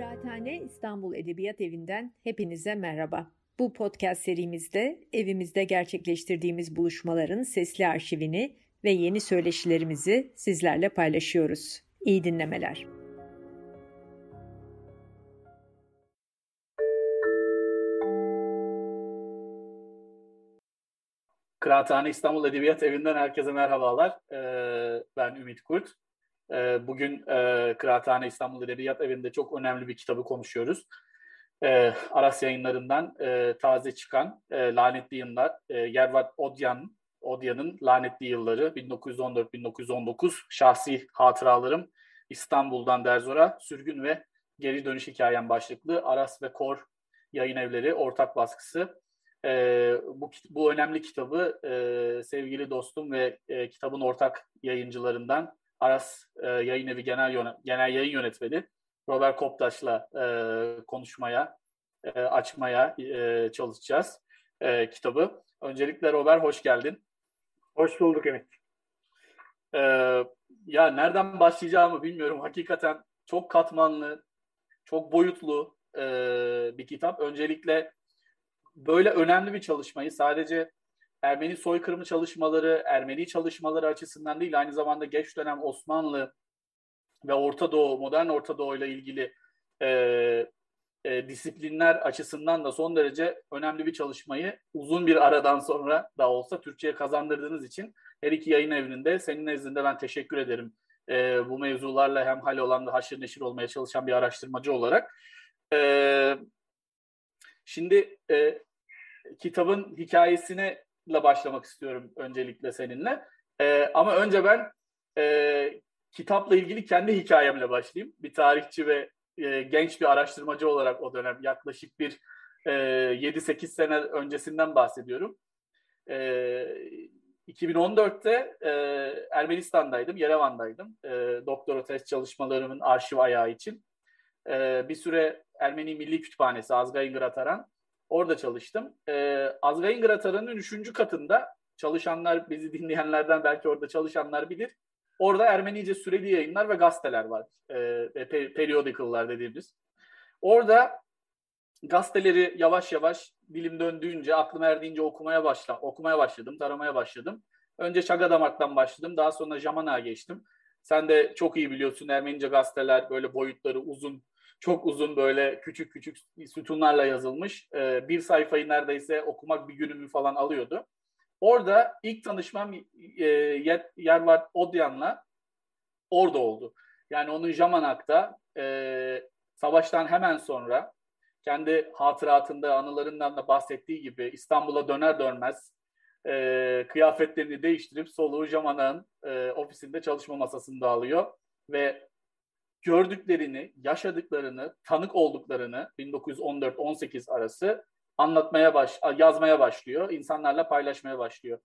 Kıraathane İstanbul Edebiyat Evi'nden hepinize merhaba. Bu podcast serimizde evimizde gerçekleştirdiğimiz buluşmaların sesli arşivini ve yeni söyleşilerimizi sizlerle paylaşıyoruz. İyi dinlemeler. Kıraathane İstanbul Edebiyat Evi'nden herkese merhabalar. Ee, ben Ümit Kurt. Ee, bugün e, Kıraathane İstanbul Edebiyat Evi'nde çok önemli bir kitabı konuşuyoruz. Ee, Aras yayınlarından e, taze çıkan e, Lanetli Yıllar, e, Yervat Odyan, Odyan'ın Lanetli Yılları 1914-1919 Şahsi Hatıralarım İstanbul'dan Derzor'a Sürgün ve Geri Dönüş Hikayem başlıklı Aras ve Kor yayın evleri ortak baskısı. E, bu, bu önemli kitabı e, sevgili dostum ve e, kitabın ortak yayıncılarından Aras e, Yayın Evi Genel, Yönet Genel Yayın Yönetmeni Robert Koptaş'la e, konuşmaya, e, açmaya e, çalışacağız e, kitabı. Öncelikle Robert hoş geldin. Hoş bulduk Ümit. E, ya nereden başlayacağımı bilmiyorum. Hakikaten çok katmanlı, çok boyutlu e, bir kitap. Öncelikle böyle önemli bir çalışmayı sadece Ermeni soykırımı çalışmaları, Ermeni çalışmaları açısından değil, aynı zamanda geç dönem Osmanlı ve Orta Doğu, modern Orta Doğu ile ilgili e, e, disiplinler açısından da son derece önemli bir çalışmayı uzun bir aradan sonra da olsa Türkçe'ye kazandırdığınız için her iki yayın evinde senin nezdinde ben teşekkür ederim. E, bu mevzularla hem hal olan ve haşır neşir olmaya çalışan bir araştırmacı olarak. E, şimdi e, kitabın hikayesine başlamak istiyorum öncelikle seninle. E, ama önce ben e, kitapla ilgili kendi hikayemle başlayayım. Bir tarihçi ve e, genç bir araştırmacı olarak o dönem yaklaşık bir e, 7-8 sene öncesinden bahsediyorum. E, 2014'te e, Ermenistan'daydım, Yerevan'daydım. E, doktora test çalışmalarımın arşiv ayağı için. E, bir süre Ermeni Milli Kütüphanesi Azgay Grataran Orada çalıştım. E, Azgay'ın Gratara'nın üçüncü katında çalışanlar, bizi dinleyenlerden belki orada çalışanlar bilir. Orada Ermenice süreli yayınlar ve gazeteler var. E, periodical'lar dediğimiz. Orada gazeteleri yavaş yavaş dilim döndüğünce, aklım erdiğince okumaya başla, okumaya başladım, taramaya başladım. Önce Çagadamak'tan başladım, daha sonra Jaman'a geçtim. Sen de çok iyi biliyorsun Ermenice gazeteler böyle boyutları uzun, çok uzun böyle küçük küçük sütunlarla yazılmış. E, bir sayfayı neredeyse okumak bir günümü falan alıyordu. Orada ilk tanışmam e, Yervar Odyan'la orada oldu. Yani onun Jamanak'ta e, savaştan hemen sonra kendi hatıratında, anılarından da bahsettiği gibi İstanbul'a döner dönmez e, kıyafetlerini değiştirip soluğu Jamanak'ın e, ofisinde çalışma masasında alıyor ve gördüklerini, yaşadıklarını, tanık olduklarını 1914-18 arası anlatmaya baş, yazmaya başlıyor, insanlarla paylaşmaya başlıyor.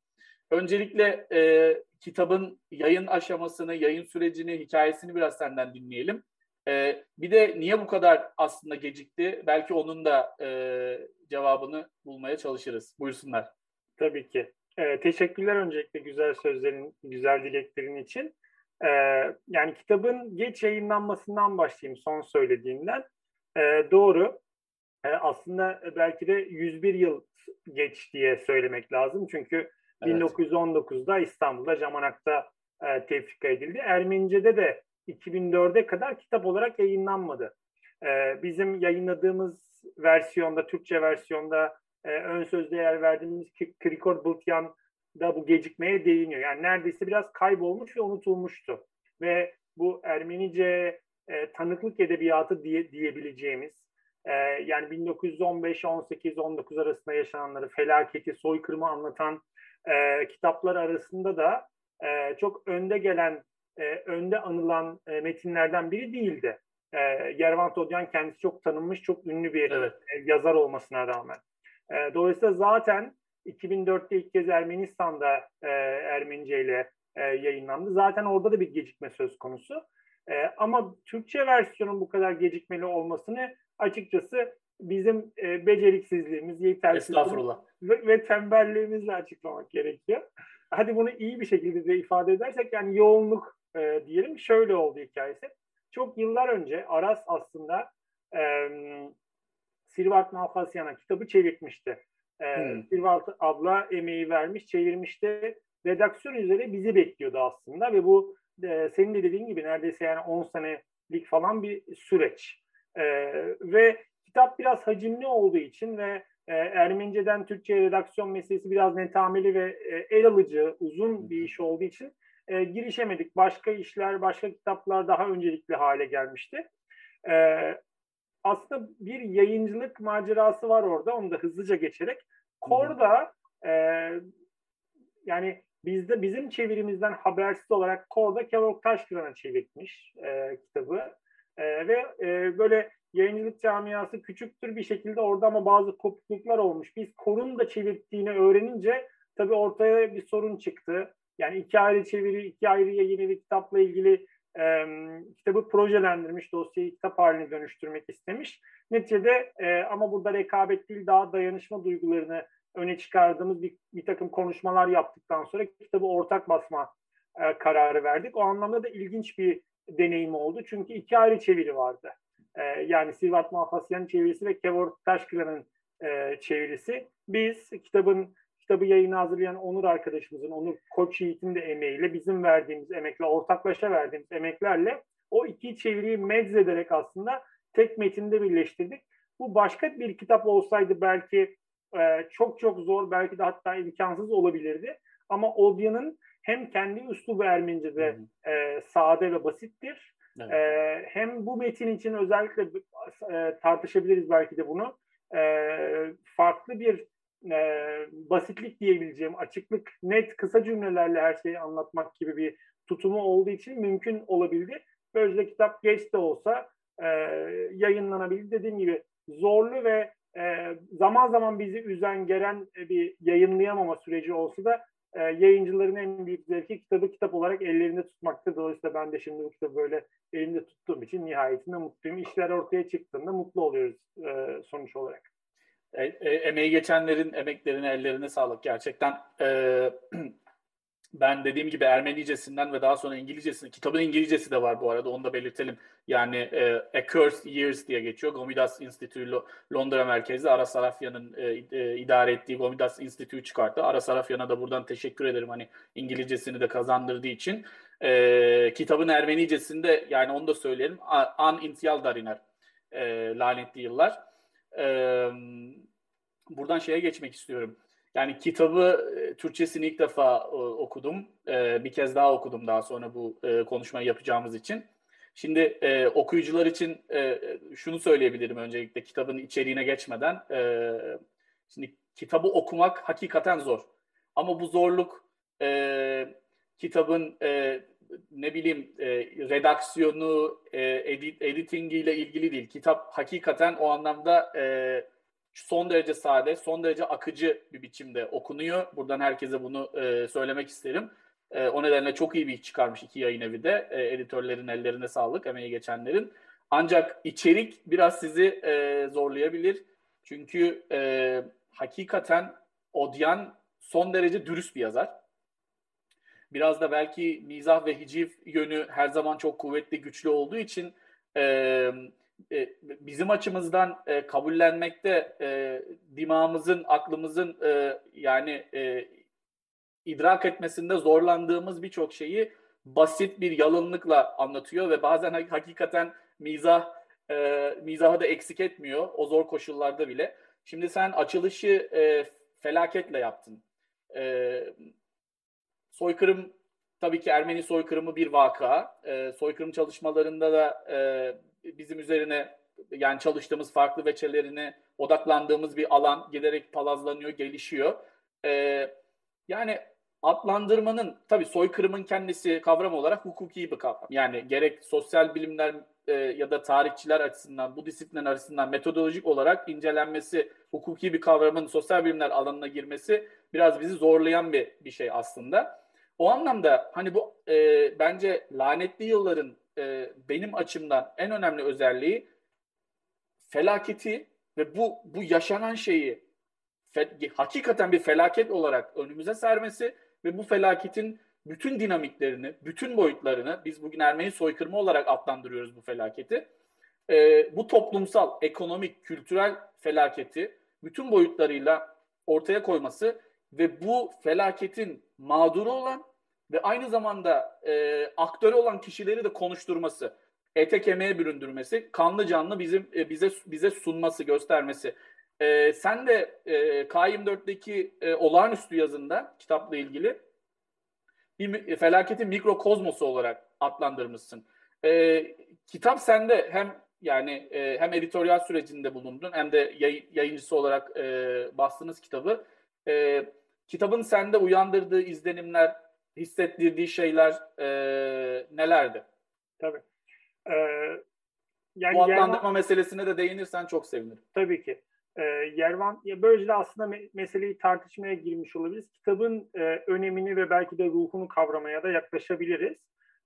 Öncelikle e, kitabın yayın aşamasını, yayın sürecini, hikayesini biraz senden dinleyelim. E, bir de niye bu kadar aslında gecikti? Belki onun da e, cevabını bulmaya çalışırız. Buyursunlar. Tabii ki. E, teşekkürler öncelikle güzel sözlerin, güzel dileklerin için. Ee, yani kitabın geç yayınlanmasından başlayayım son söylediğinden. Ee, doğru. Ee, aslında belki de 101 yıl geç diye söylemek lazım. Çünkü evet. 1919'da İstanbul'da Camanak'ta e, tefrika edildi. Ermenice'de de 2004'e kadar kitap olarak yayınlanmadı. Ee, bizim yayınladığımız versiyonda, Türkçe versiyonda e, ön sözde yer verdiğimiz Krikor Bultyan da bu gecikmeye değiniyor. Yani neredeyse biraz kaybolmuş ve unutulmuştu. Ve bu Ermenice e, tanıklık edebiyatı diye, diyebileceğimiz e, yani 1915, 18, 19 arasında yaşananları, felaketi, soykırımı anlatan e, kitaplar arasında da e, çok önde gelen, e, önde anılan e, metinlerden biri değildi. E, Yervan Todyan kendisi çok tanınmış, çok ünlü bir evet. e, yazar olmasına rağmen. E, dolayısıyla zaten 2004'te ilk kez Ermenistan'da e, Ermenice ile e, yayınlandı. Zaten orada da bir gecikme söz konusu. E, ama Türkçe versiyonun bu kadar gecikmeli olmasını açıkçası bizim e, beceriksizliğimiz, yetersizliğimiz ve, ve tembelliğimizle açıklamak gerekiyor. Hadi bunu iyi bir şekilde de ifade edersek yani yoğunluk e, diyelim şöyle oldu hikayesi. Çok yıllar önce Aras aslında e, Sirvat Malfasyan'a kitabı çevirmişti. E, hmm. Sirvat abla emeği vermiş, çevirmişti. Redaksiyon üzere bizi bekliyordu aslında ve bu e, senin de dediğin gibi neredeyse yani 10 senelik falan bir süreç. E, ve kitap biraz hacimli olduğu için ve e, Ermenice'den Türkçe redaksiyon meselesi biraz netameli ve e, el alıcı, uzun bir iş olduğu için e, girişemedik. Başka işler, başka kitaplar daha öncelikli hale gelmişti. E, aslında bir yayıncılık macerası var orada. Onu da hızlıca geçerek. Korda e, yani bizde bizim çevirimizden habersiz olarak Korda Kevork Taşkıran'a çevirmiş e, kitabı. E, ve e, böyle yayıncılık camiası küçüktür bir şekilde orada ama bazı kopukluklar olmuş. Biz Kor'un da çevirdiğini öğrenince tabii ortaya bir sorun çıktı. Yani iki ayrı çeviri, iki ayrı yayın evi kitapla ilgili e, kitabı projelendirmiş, dosyayı kitap haline dönüştürmek istemiş. Neticede e, ama burada rekabet değil daha dayanışma duygularını öne çıkardığımız bir, bir takım konuşmalar yaptıktan sonra kitabı ortak basma e, kararı verdik. O anlamda da ilginç bir deneyim oldu. Çünkü iki ayrı çeviri vardı. E, yani Silvat Mahfasyan'ın çevirisi ve Kevor Taşkıran'ın e, çevirisi. Biz kitabın kitabı yayına hazırlayan Onur arkadaşımızın, Onur Koç Yiğit'in de emeğiyle, bizim verdiğimiz emekle, ortaklaşa verdiğimiz emeklerle o iki çeviriyi meczederek aslında tek metinde birleştirdik. Bu başka bir kitap olsaydı belki e, çok çok zor, belki de hatta imkansız olabilirdi. Ama Odya'nın hem kendi üslubu Ermenice'de e, sade ve basittir. Evet. E, hem bu metin için özellikle e, tartışabiliriz belki de bunu. E, farklı bir e, basitlik diyebileceğim, açıklık, net kısa cümlelerle her şeyi anlatmak gibi bir tutumu olduğu için mümkün olabildi. Böylece kitap geç de olsa e, yayınlanabildi. Dediğim gibi zorlu ve e, zaman zaman bizi üzen, geren bir yayınlayamama süreci olsa da e, yayıncıların en büyük zevki kitabı kitap olarak ellerinde tutmakta. Dolayısıyla ben de şimdi bu kitabı böyle elimde tuttuğum için nihayetinde mutluyum. İşler ortaya çıktığında mutlu oluyoruz e, sonuç olarak. E, e, emeği geçenlerin emeklerine, ellerine sağlık gerçekten. E, ben dediğim gibi Ermenicesinden ve daha sonra İngilizcesini, kitabın İngilizcesi de var bu arada onu da belirtelim. Yani e, A Cursed Years diye geçiyor. Gomidas Institute Londra merkezli Aras Arafyan'ın e, e, idare ettiği Gomidas Institute çıkarttı. Aras Arafyan'a da buradan teşekkür ederim hani İngilizcesini de kazandırdığı için. E, kitabın Ermenicesinde yani onu da söyleyelim. An Intial Dariner e, lanetli yıllar. E, buradan şeye geçmek istiyorum. Yani kitabı e, Türkçesini ilk defa e, okudum. E, bir kez daha okudum daha sonra bu e, konuşmayı yapacağımız için. Şimdi e, okuyucular için e, şunu söyleyebilirim öncelikle kitabın içeriğine geçmeden. E, şimdi kitabı okumak hakikaten zor. Ama bu zorluk e, kitabın e, ne bileyim e, redaksiyonu, e, edit, editingiyle ilgili değil. Kitap hakikaten o anlamda e, son derece sade, son derece akıcı bir biçimde okunuyor. Buradan herkese bunu e, söylemek isterim. E, o nedenle çok iyi bir iş çıkarmış iki yayın evi de. E, editörlerin ellerine sağlık, emeği geçenlerin. Ancak içerik biraz sizi e, zorlayabilir. Çünkü e, hakikaten Odyan son derece dürüst bir yazar. Biraz da belki mizah ve hiciv yönü her zaman çok kuvvetli, güçlü olduğu için e, e, bizim açımızdan e, kabullenmekte e, dimağımızın, aklımızın e, yani e, idrak etmesinde zorlandığımız birçok şeyi basit bir yalınlıkla anlatıyor ve bazen hakikaten mizah e, mizahı da eksik etmiyor o zor koşullarda bile. Şimdi sen açılışı e, felaketle yaptın. E, soykırım tabii ki Ermeni soykırımı bir vaka. E, soykırım çalışmalarında da e, bizim üzerine yani çalıştığımız farklı veçelerine odaklandığımız bir alan giderek palazlanıyor, gelişiyor. Ee, yani adlandırmanın tabii soykırımın kendisi kavram olarak hukuki bir kavram. Yani gerek sosyal bilimler e, ya da tarihçiler açısından, bu disiplin açısından metodolojik olarak incelenmesi, hukuki bir kavramın sosyal bilimler alanına girmesi biraz bizi zorlayan bir, bir şey aslında. O anlamda hani bu e, bence lanetli yılların e, benim açımdan en önemli özelliği felaketi ve bu bu yaşanan şeyi fe, hakikaten bir felaket olarak önümüze sermesi ve bu felaketin bütün dinamiklerini, bütün boyutlarını biz bugün Ermeni soykırımı olarak adlandırıyoruz bu felaketi. e, bu toplumsal, ekonomik, kültürel felaketi bütün boyutlarıyla ortaya koyması ve bu felaketin mağduru olan ve aynı zamanda e, aktörü olan kişileri de konuşturması, ete kemiğe büründürmesi, kanlı canlı bizim e, bize bize sunması, göstermesi. E, sen de e, K24'deki e, olağanüstü yazında kitapla ilgili bir e, felaketin mikrokozmosu olarak adlandırmışsın. E, kitap sende hem yani e, hem editoryal sürecinde bulundun hem de yay, yayıncısı olarak e, bastınız kitabı. E, kitabın sende uyandırdığı izlenimler, hissettirdiği şeyler e, nelerdi? Tabii. Ee, yani Bu adlandırma Yervan, meselesine de değinirsen çok sevinirim. Tabii ki. Ee, Yervan, ya böylece aslında me- meseleyi tartışmaya girmiş olabiliriz. Kitabın e, önemini ve belki de ruhunu kavramaya da yaklaşabiliriz.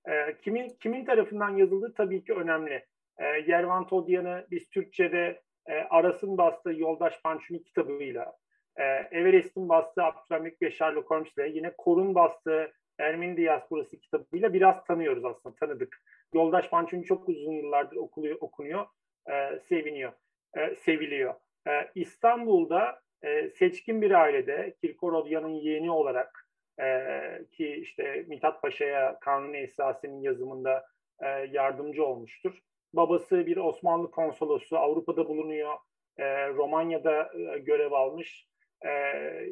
E, kimin kimin tarafından yazıldığı tabii ki önemli. E, Yervan Todyan'ı biz Türkçe'de e, Aras'ın bastığı Yoldaş Pançuni kitabıyla, e, Everest'in bastığı Abdülhamit ve Sherlock Holmes'le, yine Kor'un bastığı Ermeni Diasporası kitabıyla biraz tanıyoruz aslında, tanıdık. Yoldaş Pançuni çok uzun yıllardır okuluyor, okunuyor, e, seviniyor, e, seviliyor. E, İstanbul'da e, seçkin bir ailede Kirkorodyan'ın yeğeni olarak e, ki işte Mithat Paşa'ya Kanuni Esası'nın yazımında e, yardımcı olmuştur. Babası bir Osmanlı konsolosu, Avrupa'da bulunuyor, e, Romanya'da e, görev almış. E,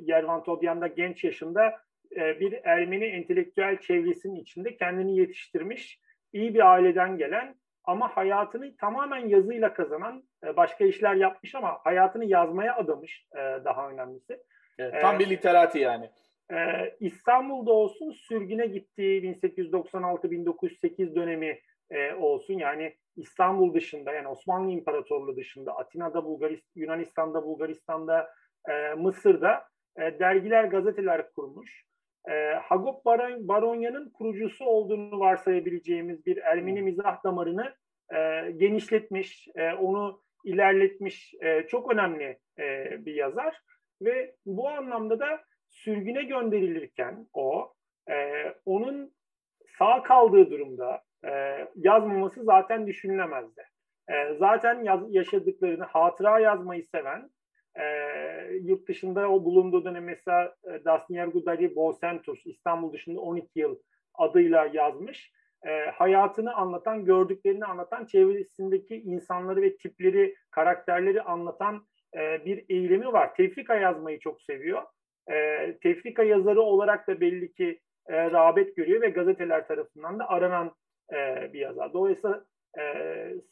Yervan Todyan da genç yaşında e, bir Ermeni entelektüel çevresinin içinde kendini yetiştirmiş, iyi bir aileden gelen ama hayatını tamamen yazıyla kazanan, e, başka işler yapmış ama hayatını yazmaya adamış e, daha önemlisi. Evet, tam bir literati yani. Ee, İstanbul'da olsun sürgüne gittiği 1896-1908 dönemi e, olsun yani İstanbul dışında yani Osmanlı İmparatorluğu dışında Atina'da, Bulgarist Yunanistan'da, Bulgaristan'da, e, Mısır'da e, dergiler, gazeteler kurmuş. E, Hagop Baron, Baronya'nın kurucusu olduğunu varsayabileceğimiz bir Ermeni mizah damarını e, genişletmiş, e, onu ilerletmiş e, çok önemli e, bir yazar. Ve bu anlamda da sürgüne gönderilirken o e, onun sağ kaldığı durumda e, yazmaması zaten düşünülemezdi. E, zaten yaz, yaşadıklarını hatıra yazmayı seven e, yurt dışında o bulunduğu dönem mesela e, Dasniyergu Dari Bosentus İstanbul dışında 12 yıl adıyla yazmış. E, hayatını anlatan, gördüklerini anlatan, çevresindeki insanları ve tipleri, karakterleri anlatan e, bir eğilimi var. Tefrika yazmayı çok seviyor e, tefrika yazarı olarak da belli ki e, rağbet görüyor ve gazeteler tarafından da aranan e, bir yazar. Dolayısıyla e,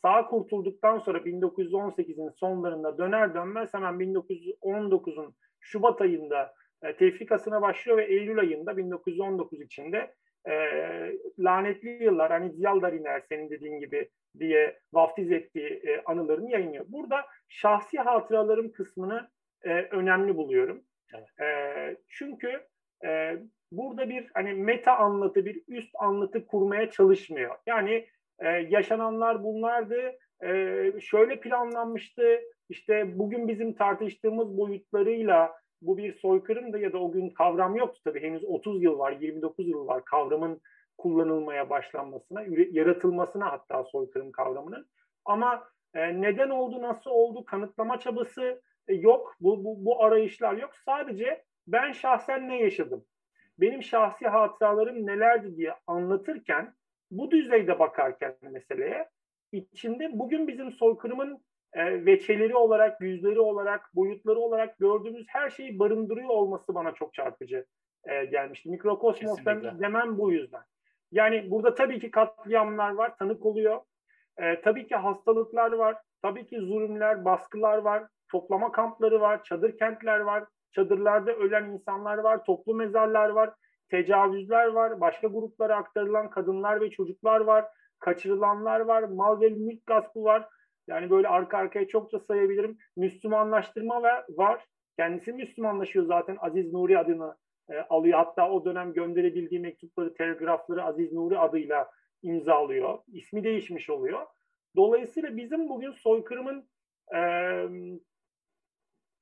sağ kurtulduktan sonra 1918'in sonlarında döner dönmez hemen 1919'un Şubat ayında e, tefrikasına başlıyor ve Eylül ayında 1919 içinde e, lanetli yıllar hani Ziyaldariner senin dediğin gibi diye vaftiz ettiği e, anılarını yayınlıyor. Burada şahsi hatıralarım kısmını e, önemli buluyorum. E, çünkü e, burada bir hani meta anlatı, bir üst anlatı kurmaya çalışmıyor. Yani e, yaşananlar bunlardı, e, şöyle planlanmıştı, işte bugün bizim tartıştığımız boyutlarıyla bu bir soykırımdı ya da o gün kavram yoktu tabii. Henüz 30 yıl var, 29 yıl var kavramın kullanılmaya başlanmasına, yaratılmasına hatta soykırım kavramının. Ama e, neden oldu, nasıl oldu, kanıtlama çabası e, yok. Bu, bu, bu arayışlar yok. Sadece ben şahsen ne yaşadım? Benim şahsi hatıralarım nelerdi diye anlatırken bu düzeyde bakarken meseleye içinde bugün bizim soykırımın e, veçeleri olarak, yüzleri olarak, boyutları olarak gördüğümüz her şeyi barındırıyor olması bana çok çarpıcı e, gelmişti. Mikrokosmos demem bu yüzden. Yani burada tabii ki katliamlar var, tanık oluyor. E, tabii ki hastalıklar var, tabii ki zulümler, baskılar var, toplama kampları var, çadır kentler var, çadırlarda ölen insanlar var, toplu mezarlar var, tecavüzler var, başka gruplara aktarılan kadınlar ve çocuklar var, kaçırılanlar var, mal ve mülk gaspı var. Yani böyle arka arkaya çokça sayabilirim. Müslümanlaştırma var. Kendisi Müslümanlaşıyor zaten Aziz Nuri adını e, alıyor. Hatta o dönem gönderebildiği mektupları, telgrafları Aziz Nuri adıyla imzalıyor. İsmi değişmiş oluyor. Dolayısıyla bizim bugün soykırımın e,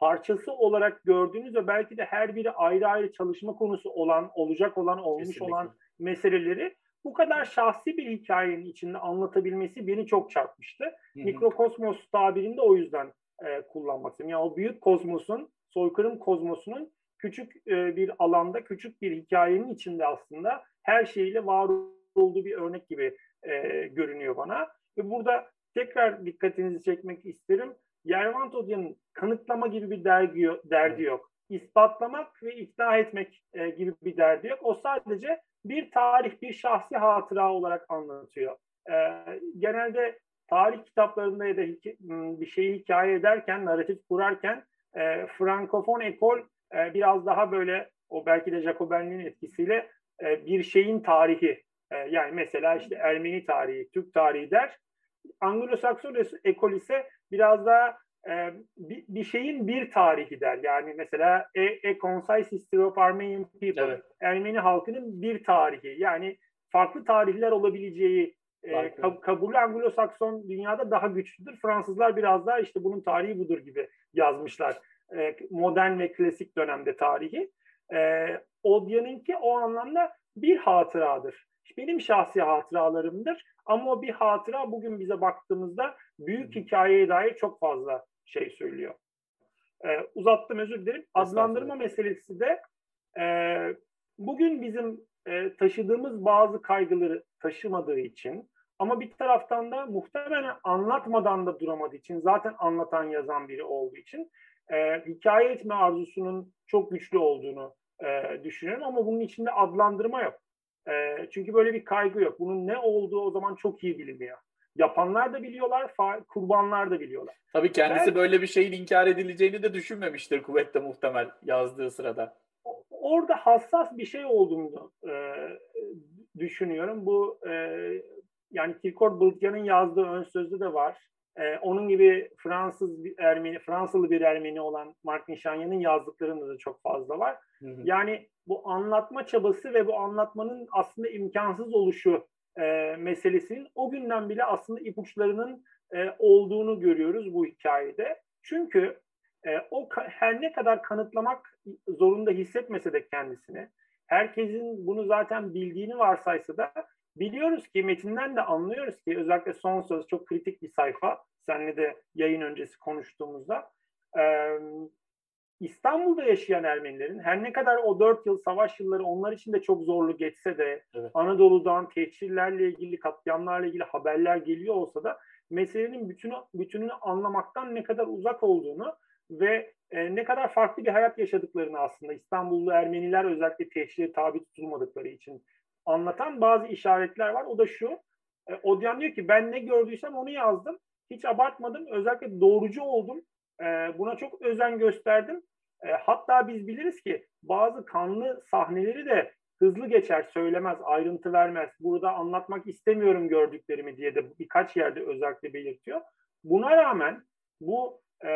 parçası olarak gördüğünüz ve belki de her biri ayrı ayrı çalışma konusu olan, olacak olan, olmuş Kesinlikle. olan meseleleri bu kadar şahsi bir hikayenin içinde anlatabilmesi beni çok çarpmıştı. Hı-hı. Mikrokosmos tabirini de o yüzden e, kullanmak istedim. Yani o büyük kozmosun, soykırım kozmosunun küçük e, bir alanda, küçük bir hikayenin içinde aslında her şeyle var olduğu bir örnek gibi e, görünüyor bana. Ve burada tekrar dikkatinizi çekmek isterim. Yervant Odya'nın kanıtlama gibi bir dergi, derdi yok. İspatlamak ve ikna etmek e, gibi bir derdi yok. O sadece bir tarih, bir şahsi hatıra olarak anlatıyor. E, genelde tarih kitaplarında ya da bir şeyi hikaye ederken, narratif kurarken e, Frankofon ekol e, biraz daha böyle o belki de Jacobenliğin etkisiyle e, bir şeyin tarihi e, yani mesela işte Ermeni tarihi, Türk tarihi der. Anglo-Sakson ekol ise biraz daha e, bir, bir şeyin bir tarihi der. Yani mesela A, A Concise History of Armenian People, evet. Ermeni halkının bir tarihi. Yani farklı tarihler olabileceği e, kab- kabulü Anglo-Sakson dünyada daha güçlüdür. Fransızlar biraz daha işte bunun tarihi budur gibi yazmışlar. E, modern ve klasik dönemde tarihi. E, Odya'nınki o anlamda bir hatıradır. Benim şahsi hatıralarımdır. Ama o bir hatıra bugün bize baktığımızda büyük hikayeye dair çok fazla şey söylüyor. Ee, uzattım özür dilerim. Adlandırma meselesi de e, bugün bizim e, taşıdığımız bazı kaygıları taşımadığı için ama bir taraftan da muhtemelen anlatmadan da duramadığı için zaten anlatan yazan biri olduğu için e, hikaye etme arzusunun çok güçlü olduğunu e, düşünüyorum ama bunun içinde adlandırma yok. E, çünkü böyle bir kaygı yok. Bunun ne olduğu o zaman çok iyi bilinmiyor. Yapanlar da biliyorlar, kurbanlar da biliyorlar. Tabii kendisi ben, böyle bir şeyin inkar edileceğini de düşünmemiştir kuvvette muhtemel yazdığı sırada. Orada hassas bir şey olduğunu e, düşünüyorum. Bu e, yani Kirkor Bıltyan'ın yazdığı ön sözü de var. E, onun gibi Fransız bir Ermeni, Fransalı bir Ermeni olan Mark Nişanyan'ın yazdıklarında da çok fazla var. Hı hı. Yani bu anlatma çabası ve bu anlatmanın aslında imkansız oluşu e, meselesinin o günden bile aslında ipuçlarının e, olduğunu görüyoruz bu hikayede. Çünkü e, o her ne kadar kanıtlamak zorunda hissetmese de kendisini, herkesin bunu zaten bildiğini varsaysa da biliyoruz ki metinden de anlıyoruz ki özellikle son söz çok kritik bir sayfa. Seninle de yayın öncesi konuştuğumuzda. E, İstanbul'da yaşayan Ermenilerin her ne kadar o dört yıl savaş yılları onlar için de çok zorlu geçse de evet. Anadolu'dan tehcirlerle ilgili, katliamlarla ilgili haberler geliyor olsa da meselenin bütünü, bütününü anlamaktan ne kadar uzak olduğunu ve e, ne kadar farklı bir hayat yaşadıklarını aslında İstanbullu Ermeniler özellikle tehcire tabi tutulmadıkları için anlatan bazı işaretler var. O da şu, e, Odyan diyor ki ben ne gördüysem onu yazdım. Hiç abartmadım. Özellikle doğrucu oldum. E, buna çok özen gösterdim. E, hatta biz biliriz ki bazı kanlı sahneleri de hızlı geçer, söylemez, ayrıntı vermez. Burada anlatmak istemiyorum gördüklerimi diye de birkaç yerde özellikle belirtiyor. Buna rağmen bu e,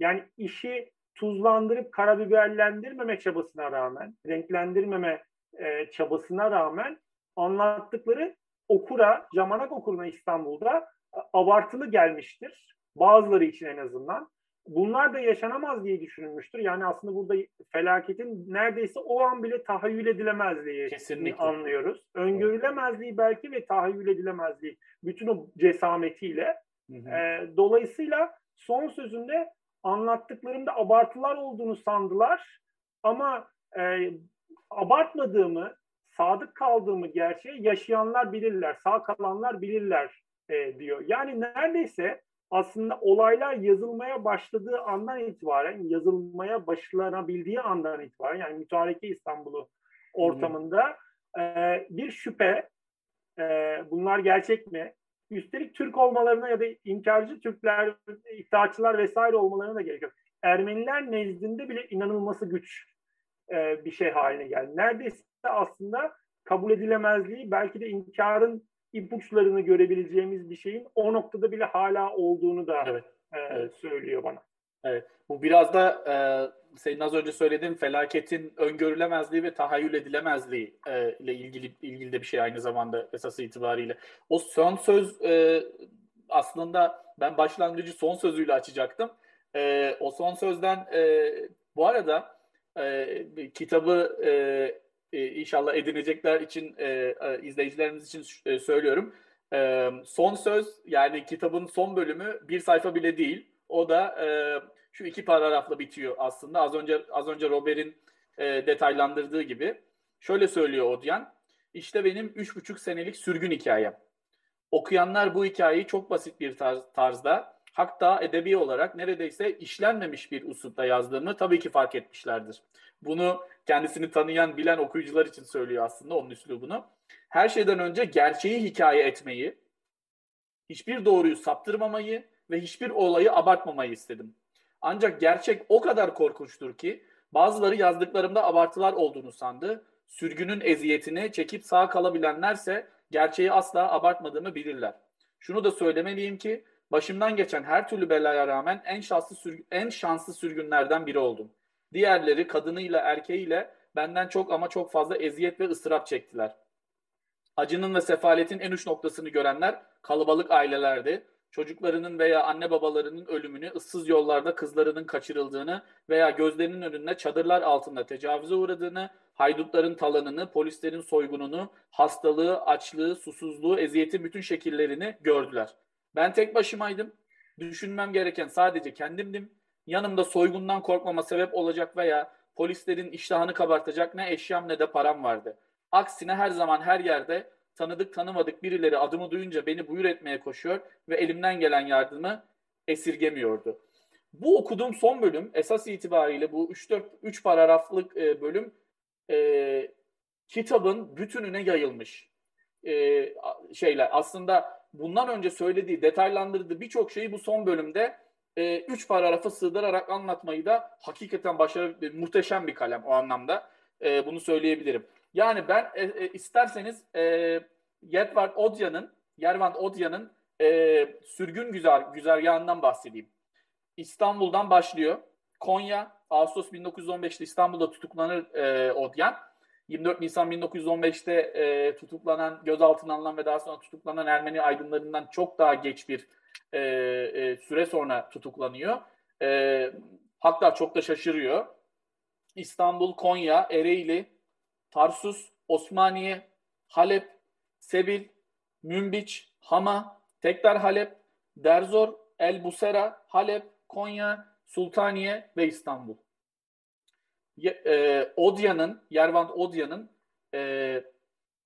yani işi tuzlandırıp karabiberlendirmeme çabasına rağmen, renklendirmeme e, çabasına rağmen anlattıkları okura, Camanak okuruna İstanbul'da abartılı gelmiştir. Bazıları için en azından. Bunlar da yaşanamaz diye düşünülmüştür. Yani aslında burada felaketin neredeyse o an bile tahayyül edilemezliği Kesinlikle. anlıyoruz. Öngörülemezliği belki ve tahayyül edilemezliği bütün o cesametiyle. Hı hı. E, dolayısıyla son sözünde anlattıklarımda abartılar olduğunu sandılar ama e, abartmadığımı, sadık kaldığımı gerçeği yaşayanlar bilirler, sağ kalanlar bilirler e, diyor. Yani neredeyse aslında olaylar yazılmaya başladığı andan itibaren, yazılmaya başlanabildiği andan itibaren, yani mütareke İstanbul'u ortamında e, bir şüphe, e, bunlar gerçek mi? Üstelik Türk olmalarına ya da inkarcı Türkler, iddiaçılar vesaire olmalarına da gerek yok. Ermeniler nezdinde bile inanılması güç e, bir şey haline geldi. Neredeyse aslında kabul edilemezliği belki de inkarın ipuçlarını görebileceğimiz bir şeyin o noktada bile hala olduğunu da evet, e, evet. söylüyor bana. Evet. Bu biraz da e, senin az önce söylediğin felaketin öngörülemezliği ve tahayyül edilemezliği e, ile ilgili ilgili de bir şey aynı zamanda esası itibariyle. O son söz e, aslında ben başlangıcı son sözüyle açacaktım. E, o son sözden e, bu arada e, kitabı e, e, inşallah edinecekler için e, e, izleyicilerimiz için e, söylüyorum. E, son söz yani kitabın son bölümü bir sayfa bile değil. O da e, şu iki paragrafla bitiyor aslında. Az önce az önce Robert'in e, detaylandırdığı gibi. Şöyle söylüyor Odyan. İşte benim üç buçuk senelik sürgün hikayem. Okuyanlar bu hikayeyi çok basit bir tarz, tarzda hatta edebi olarak neredeyse işlenmemiş bir usulda yazdığımı tabii ki fark etmişlerdir. Bunu kendisini tanıyan, bilen okuyucular için söylüyor aslında onun üslubunu. Her şeyden önce gerçeği hikaye etmeyi, hiçbir doğruyu saptırmamayı ve hiçbir olayı abartmamayı istedim. Ancak gerçek o kadar korkunçtur ki bazıları yazdıklarımda abartılar olduğunu sandı. Sürgünün eziyetini çekip sağ kalabilenlerse gerçeği asla abartmadığımı bilirler. Şunu da söylemeliyim ki başımdan geçen her türlü belaya rağmen en şanslı en şanslı sürgünlerden biri oldum. Diğerleri kadınıyla erkeğiyle benden çok ama çok fazla eziyet ve ıstırap çektiler. Acının ve sefaletin en uç noktasını görenler kalabalık ailelerdi. Çocuklarının veya anne babalarının ölümünü, ıssız yollarda kızlarının kaçırıldığını veya gözlerinin önünde çadırlar altında tecavüze uğradığını, haydutların talanını, polislerin soygununu, hastalığı, açlığı, susuzluğu, eziyetin bütün şekillerini gördüler. Ben tek başımaydım. Düşünmem gereken sadece kendimdim. Yanımda soygundan korkmama sebep olacak veya polislerin iştahını kabartacak ne eşyam ne de param vardı. Aksine her zaman her yerde tanıdık tanımadık birileri adımı duyunca beni buyur etmeye koşuyor ve elimden gelen yardımı esirgemiyordu. Bu okuduğum son bölüm esas itibariyle bu 3-4 3 paragraflık e, bölüm e, kitabın bütününe yayılmış e, şeyler. Aslında bundan önce söylediği, detaylandırdığı birçok şeyi bu son bölümde e, üç paragrafı sığdırarak anlatmayı da hakikaten başarılı, muhteşem bir kalem o anlamda. E, bunu söyleyebilirim. Yani ben e, e, isterseniz e, Yedvard Odya'nın Yervand Odya'nın e, sürgün güzel güzergahından bahsedeyim. İstanbul'dan başlıyor. Konya, Ağustos 1915'te İstanbul'da tutuklanır e, Odyan. 24 Nisan 1915'te e, tutuklanan, gözaltına alınan ve daha sonra tutuklanan Ermeni aydınlarından çok daha geç bir e, e, süre sonra tutuklanıyor. E, hatta çok da şaşırıyor. İstanbul, Konya, Ereğli, Tarsus, Osmaniye, Halep, Sebil, Münbiç, Hama, tekrar Halep, Derzor, El Busera, Halep, Konya, Sultaniye ve İstanbul. E, Odya'nın, Yervant Odya'nın e,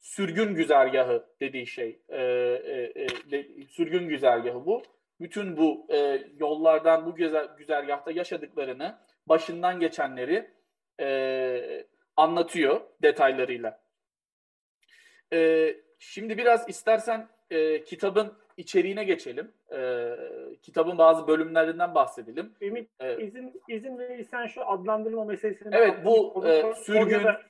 sürgün güzergahı dediği şey. E, e, e, sürgün güzergahı bu. Bütün bu e, yollardan, bu güzel, güzergahta yaşadıklarını, başından geçenleri e, anlatıyor detaylarıyla. E, şimdi biraz istersen e, kitabın içeriğine geçelim. E, kitabın bazı bölümlerinden bahsedelim. Ümit ee, izin izin verirsen şu adlandırma meselesini Evet bu e, sürgün da,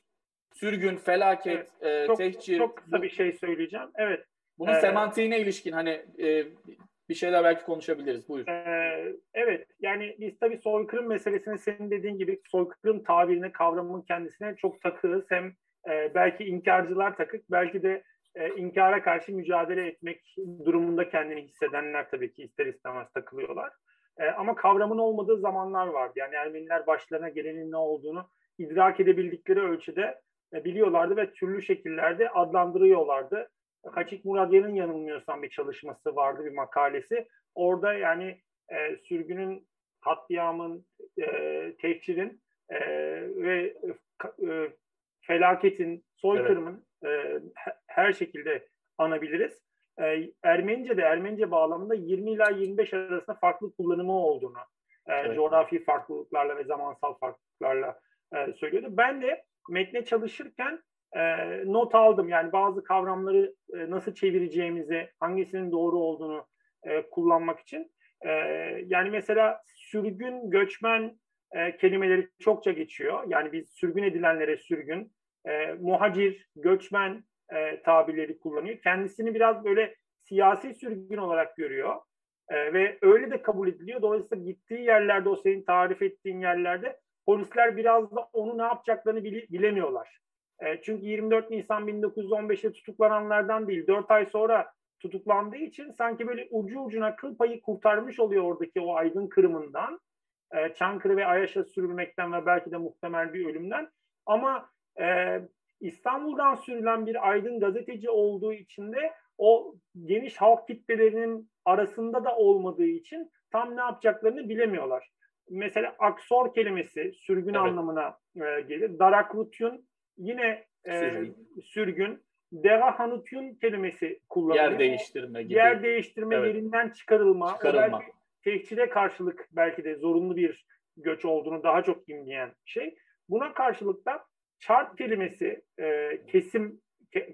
sürgün, felaket, evet, e, çok, tehcir. Çok kısa bu, bir şey söyleyeceğim. Evet. Bunun ee, semantiğine ilişkin hani e, bir şeyler belki konuşabiliriz. Buyur. Ee, evet. Yani biz tabii soykırım meselesini senin dediğin gibi soykırım tabirine, kavramının kendisine çok takığız. Hem e, belki inkarcılar takık, belki de e, inkara karşı mücadele etmek durumunda kendini hissedenler tabii ki ister istemez takılıyorlar. E, ama kavramın olmadığı zamanlar vardı. Yani Ermeniler başlarına gelenin ne olduğunu idrak edebildikleri ölçüde e, biliyorlardı ve türlü şekillerde adlandırıyorlardı. Haçik Muradya'nın yanılmıyorsam bir çalışması vardı, bir makalesi. Orada yani e, sürgünün, katliamın, e, tehcirin e, ve e, felaketin, soykırımın evet. e, her şekilde anabiliriz. E, Ermenice de Ermenice bağlamında 20 ila 25 arasında farklı kullanımı olduğunu, e, evet. coğrafi farklılıklarla ve zamansal farklılıklarla e, söylüyordu. Ben de metne çalışırken e, not aldım. Yani bazı kavramları e, nasıl çevireceğimizi, hangisinin doğru olduğunu e, kullanmak için. E, yani mesela sürgün, göçmen e, kelimeleri çokça geçiyor. Yani biz sürgün edilenlere sürgün, e, muhacir, göçmen e, tabirleri kullanıyor. Kendisini biraz böyle siyasi sürgün olarak görüyor. E, ve öyle de kabul ediliyor. Dolayısıyla gittiği yerlerde, o senin tarif ettiğin yerlerde polisler biraz da onu ne yapacaklarını bile, bilemiyorlar. E, çünkü 24 Nisan 1915'te tutuklananlardan değil, 4 ay sonra tutuklandığı için sanki böyle ucu ucuna kıl payı kurtarmış oluyor oradaki o aydın kırımından. E, Çankırı ve Ayaş'a sürülmekten ve belki de muhtemel bir ölümden. Ama e, İstanbul'dan sürülen bir aydın gazeteci olduğu için de o geniş halk kitlelerinin arasında da olmadığı için tam ne yapacaklarını bilemiyorlar. Mesela aksor kelimesi sürgün evet. anlamına e, gelir. Darakrutyun yine e, sürgün. sürgün. Derahanutyun kelimesi kullanılıyor. Yer değiştirme gibi. Yer değiştirme, evet. yerinden çıkarılma. çıkarılma. Tehcire karşılık belki de zorunlu bir göç olduğunu daha çok imleyen şey. Buna karşılık da chart kelimesi e, kesim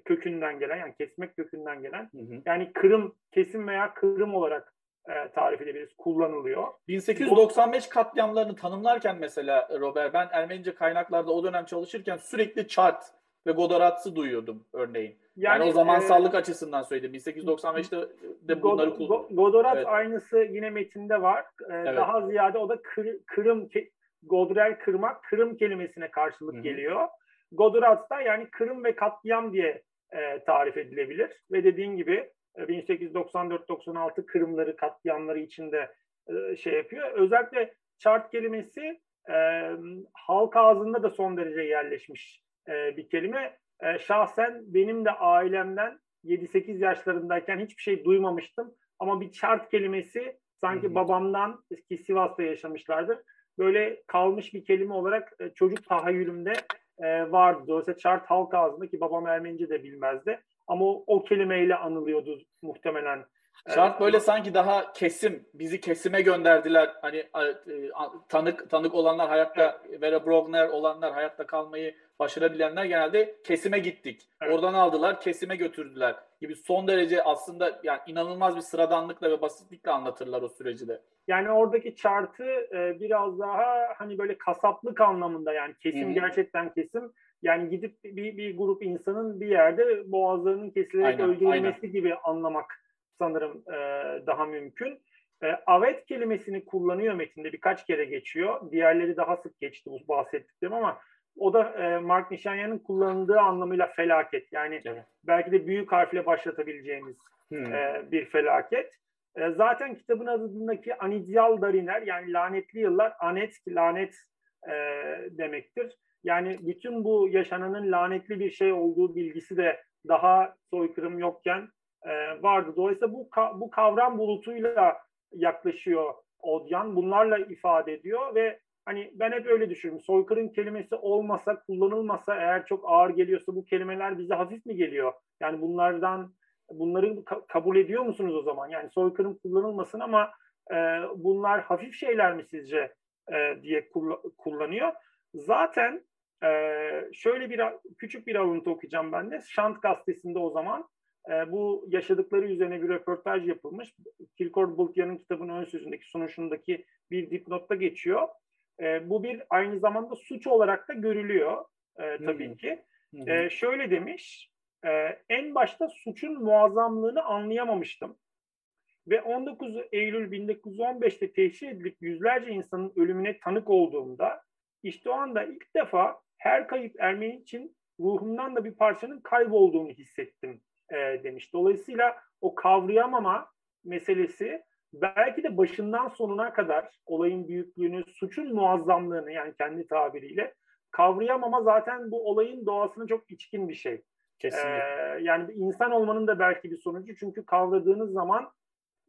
kökünden gelen yani kesmek kökünden gelen hı hı. yani kırım, kesim veya kırım olarak e, tarif edebiliriz, kullanılıyor. 1895 katliamlarını tanımlarken mesela Robert ben Ermenice kaynaklarda o dönem çalışırken sürekli chart ve Godorat'sı duyuyordum örneğin. Yani, yani o zamansallık e, açısından söyledim. 1895'te de bunları kullandım. Godorat evet. aynısı yine metinde var. Ee, evet. Daha ziyade o da kır, kırım, Godrel kırmak, kırım kelimesine karşılık Hı-hı. geliyor. Godorat da yani kırım ve katliam diye e, tarif edilebilir. Ve dediğin gibi 1894-96 e, kırımları, katliamları içinde e, şey yapıyor. Özellikle chart kelimesi e, halk ağzında da son derece yerleşmiş e, bir kelime. E, şahsen benim de ailemden 7-8 yaşlarındayken hiçbir şey duymamıştım. Ama bir chart kelimesi sanki hmm. babamdan ki Sivas'ta yaşamışlardır. Böyle kalmış bir kelime olarak e, çocuk tahayyülümde e, vardı. Dolayısıyla chart halk ağzında ki babam Ermenice de bilmezdi. Ama o, o kelimeyle anılıyordu muhtemelen Şart böyle sanki daha kesim, bizi kesime gönderdiler. Hani e, tanık tanık olanlar hayatta. Vera Brogner olanlar hayatta kalmayı başarabilenler genelde kesime gittik. Evet. Oradan aldılar, kesime götürdüler gibi son derece aslında yani inanılmaz bir sıradanlıkla ve basitlikle anlatırlar o süreci de. Yani oradaki chartı e, biraz daha hani böyle kasaplık anlamında yani kesim Hı-hı. gerçekten kesim. Yani gidip bir, bir grup insanın bir yerde boğazlarının kesilerek aynen, öldürülmesi aynen. gibi anlamak sanırım e, daha mümkün. E, avet kelimesini kullanıyor metinde birkaç kere geçiyor. Diğerleri daha sık geçti bu bahsettiklerim ama o da e, Mark Nişanyan'ın kullanıldığı anlamıyla felaket. Yani evet. belki de büyük harfle başlatabileceğimiz hmm. e, bir felaket. E, zaten kitabın adındaki Anidyal Dariner yani lanetli yıllar anet lanet e, demektir. Yani bütün bu yaşananın lanetli bir şey olduğu bilgisi de daha soykırım yokken e, vardı. Dolayısıyla bu bu kavram bulutuyla yaklaşıyor Odyan. Bunlarla ifade ediyor ve hani ben hep öyle düşünüyorum. Soykırım kelimesi olmasa, kullanılmasa eğer çok ağır geliyorsa bu kelimeler bize hafif mi geliyor? Yani bunlardan bunları ka- kabul ediyor musunuz o zaman? Yani soykırım kullanılmasın ama e, bunlar hafif şeyler mi sizce e, diye kull- kullanıyor. Zaten e, şöyle bir küçük bir alıntı okuyacağım ben de. Şant gazetesinde o zaman e, bu yaşadıkları üzerine bir röportaj yapılmış. Kilkor Bultyan'ın kitabının ön sözündeki sunuşundaki bir dipnotta geçiyor. E, bu bir aynı zamanda suç olarak da görülüyor e, tabii Hı-hı. ki. Hı-hı. E, şöyle demiş, e, en başta suçun muazzamlığını anlayamamıştım. Ve 19 Eylül 1915'te teşhir edilip yüzlerce insanın ölümüne tanık olduğumda işte o anda ilk defa her kayıp Ermeni için ruhumdan da bir parçanın kaybolduğunu hissettim e, demiş. Dolayısıyla o kavrayamama meselesi belki de başından sonuna kadar olayın büyüklüğünü, suçun muazzamlığını yani kendi tabiriyle kavrayamama zaten bu olayın doğasına çok içkin bir şey. Kesinlikle. Ee, yani insan olmanın da belki bir sonucu. Çünkü kavradığınız zaman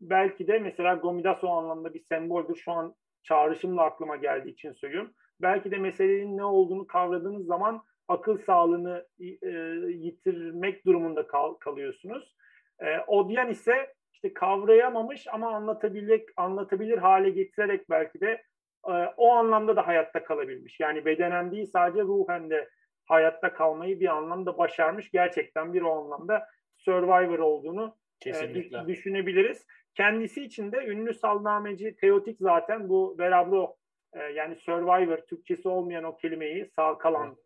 belki de mesela Gomidas o anlamda bir semboldür. Şu an çağrışımla aklıma geldiği için söylüyorum. Belki de meselenin ne olduğunu kavradığınız zaman akıl sağlığını e, yitirmek durumunda kal, kalıyorsunuz. E, Odyan ise işte kavrayamamış ama anlatabilir anlatabilir hale getirerek belki de e, o anlamda da hayatta kalabilmiş. Yani bedenen değil sadece ruhen de hayatta kalmayı bir anlamda başarmış. Gerçekten bir o anlamda survivor olduğunu e, düşünebiliriz. Kendisi için de ünlü salnameci Teotik zaten bu Verabro e, yani survivor Türkçesi olmayan o kelimeyi sağ kalan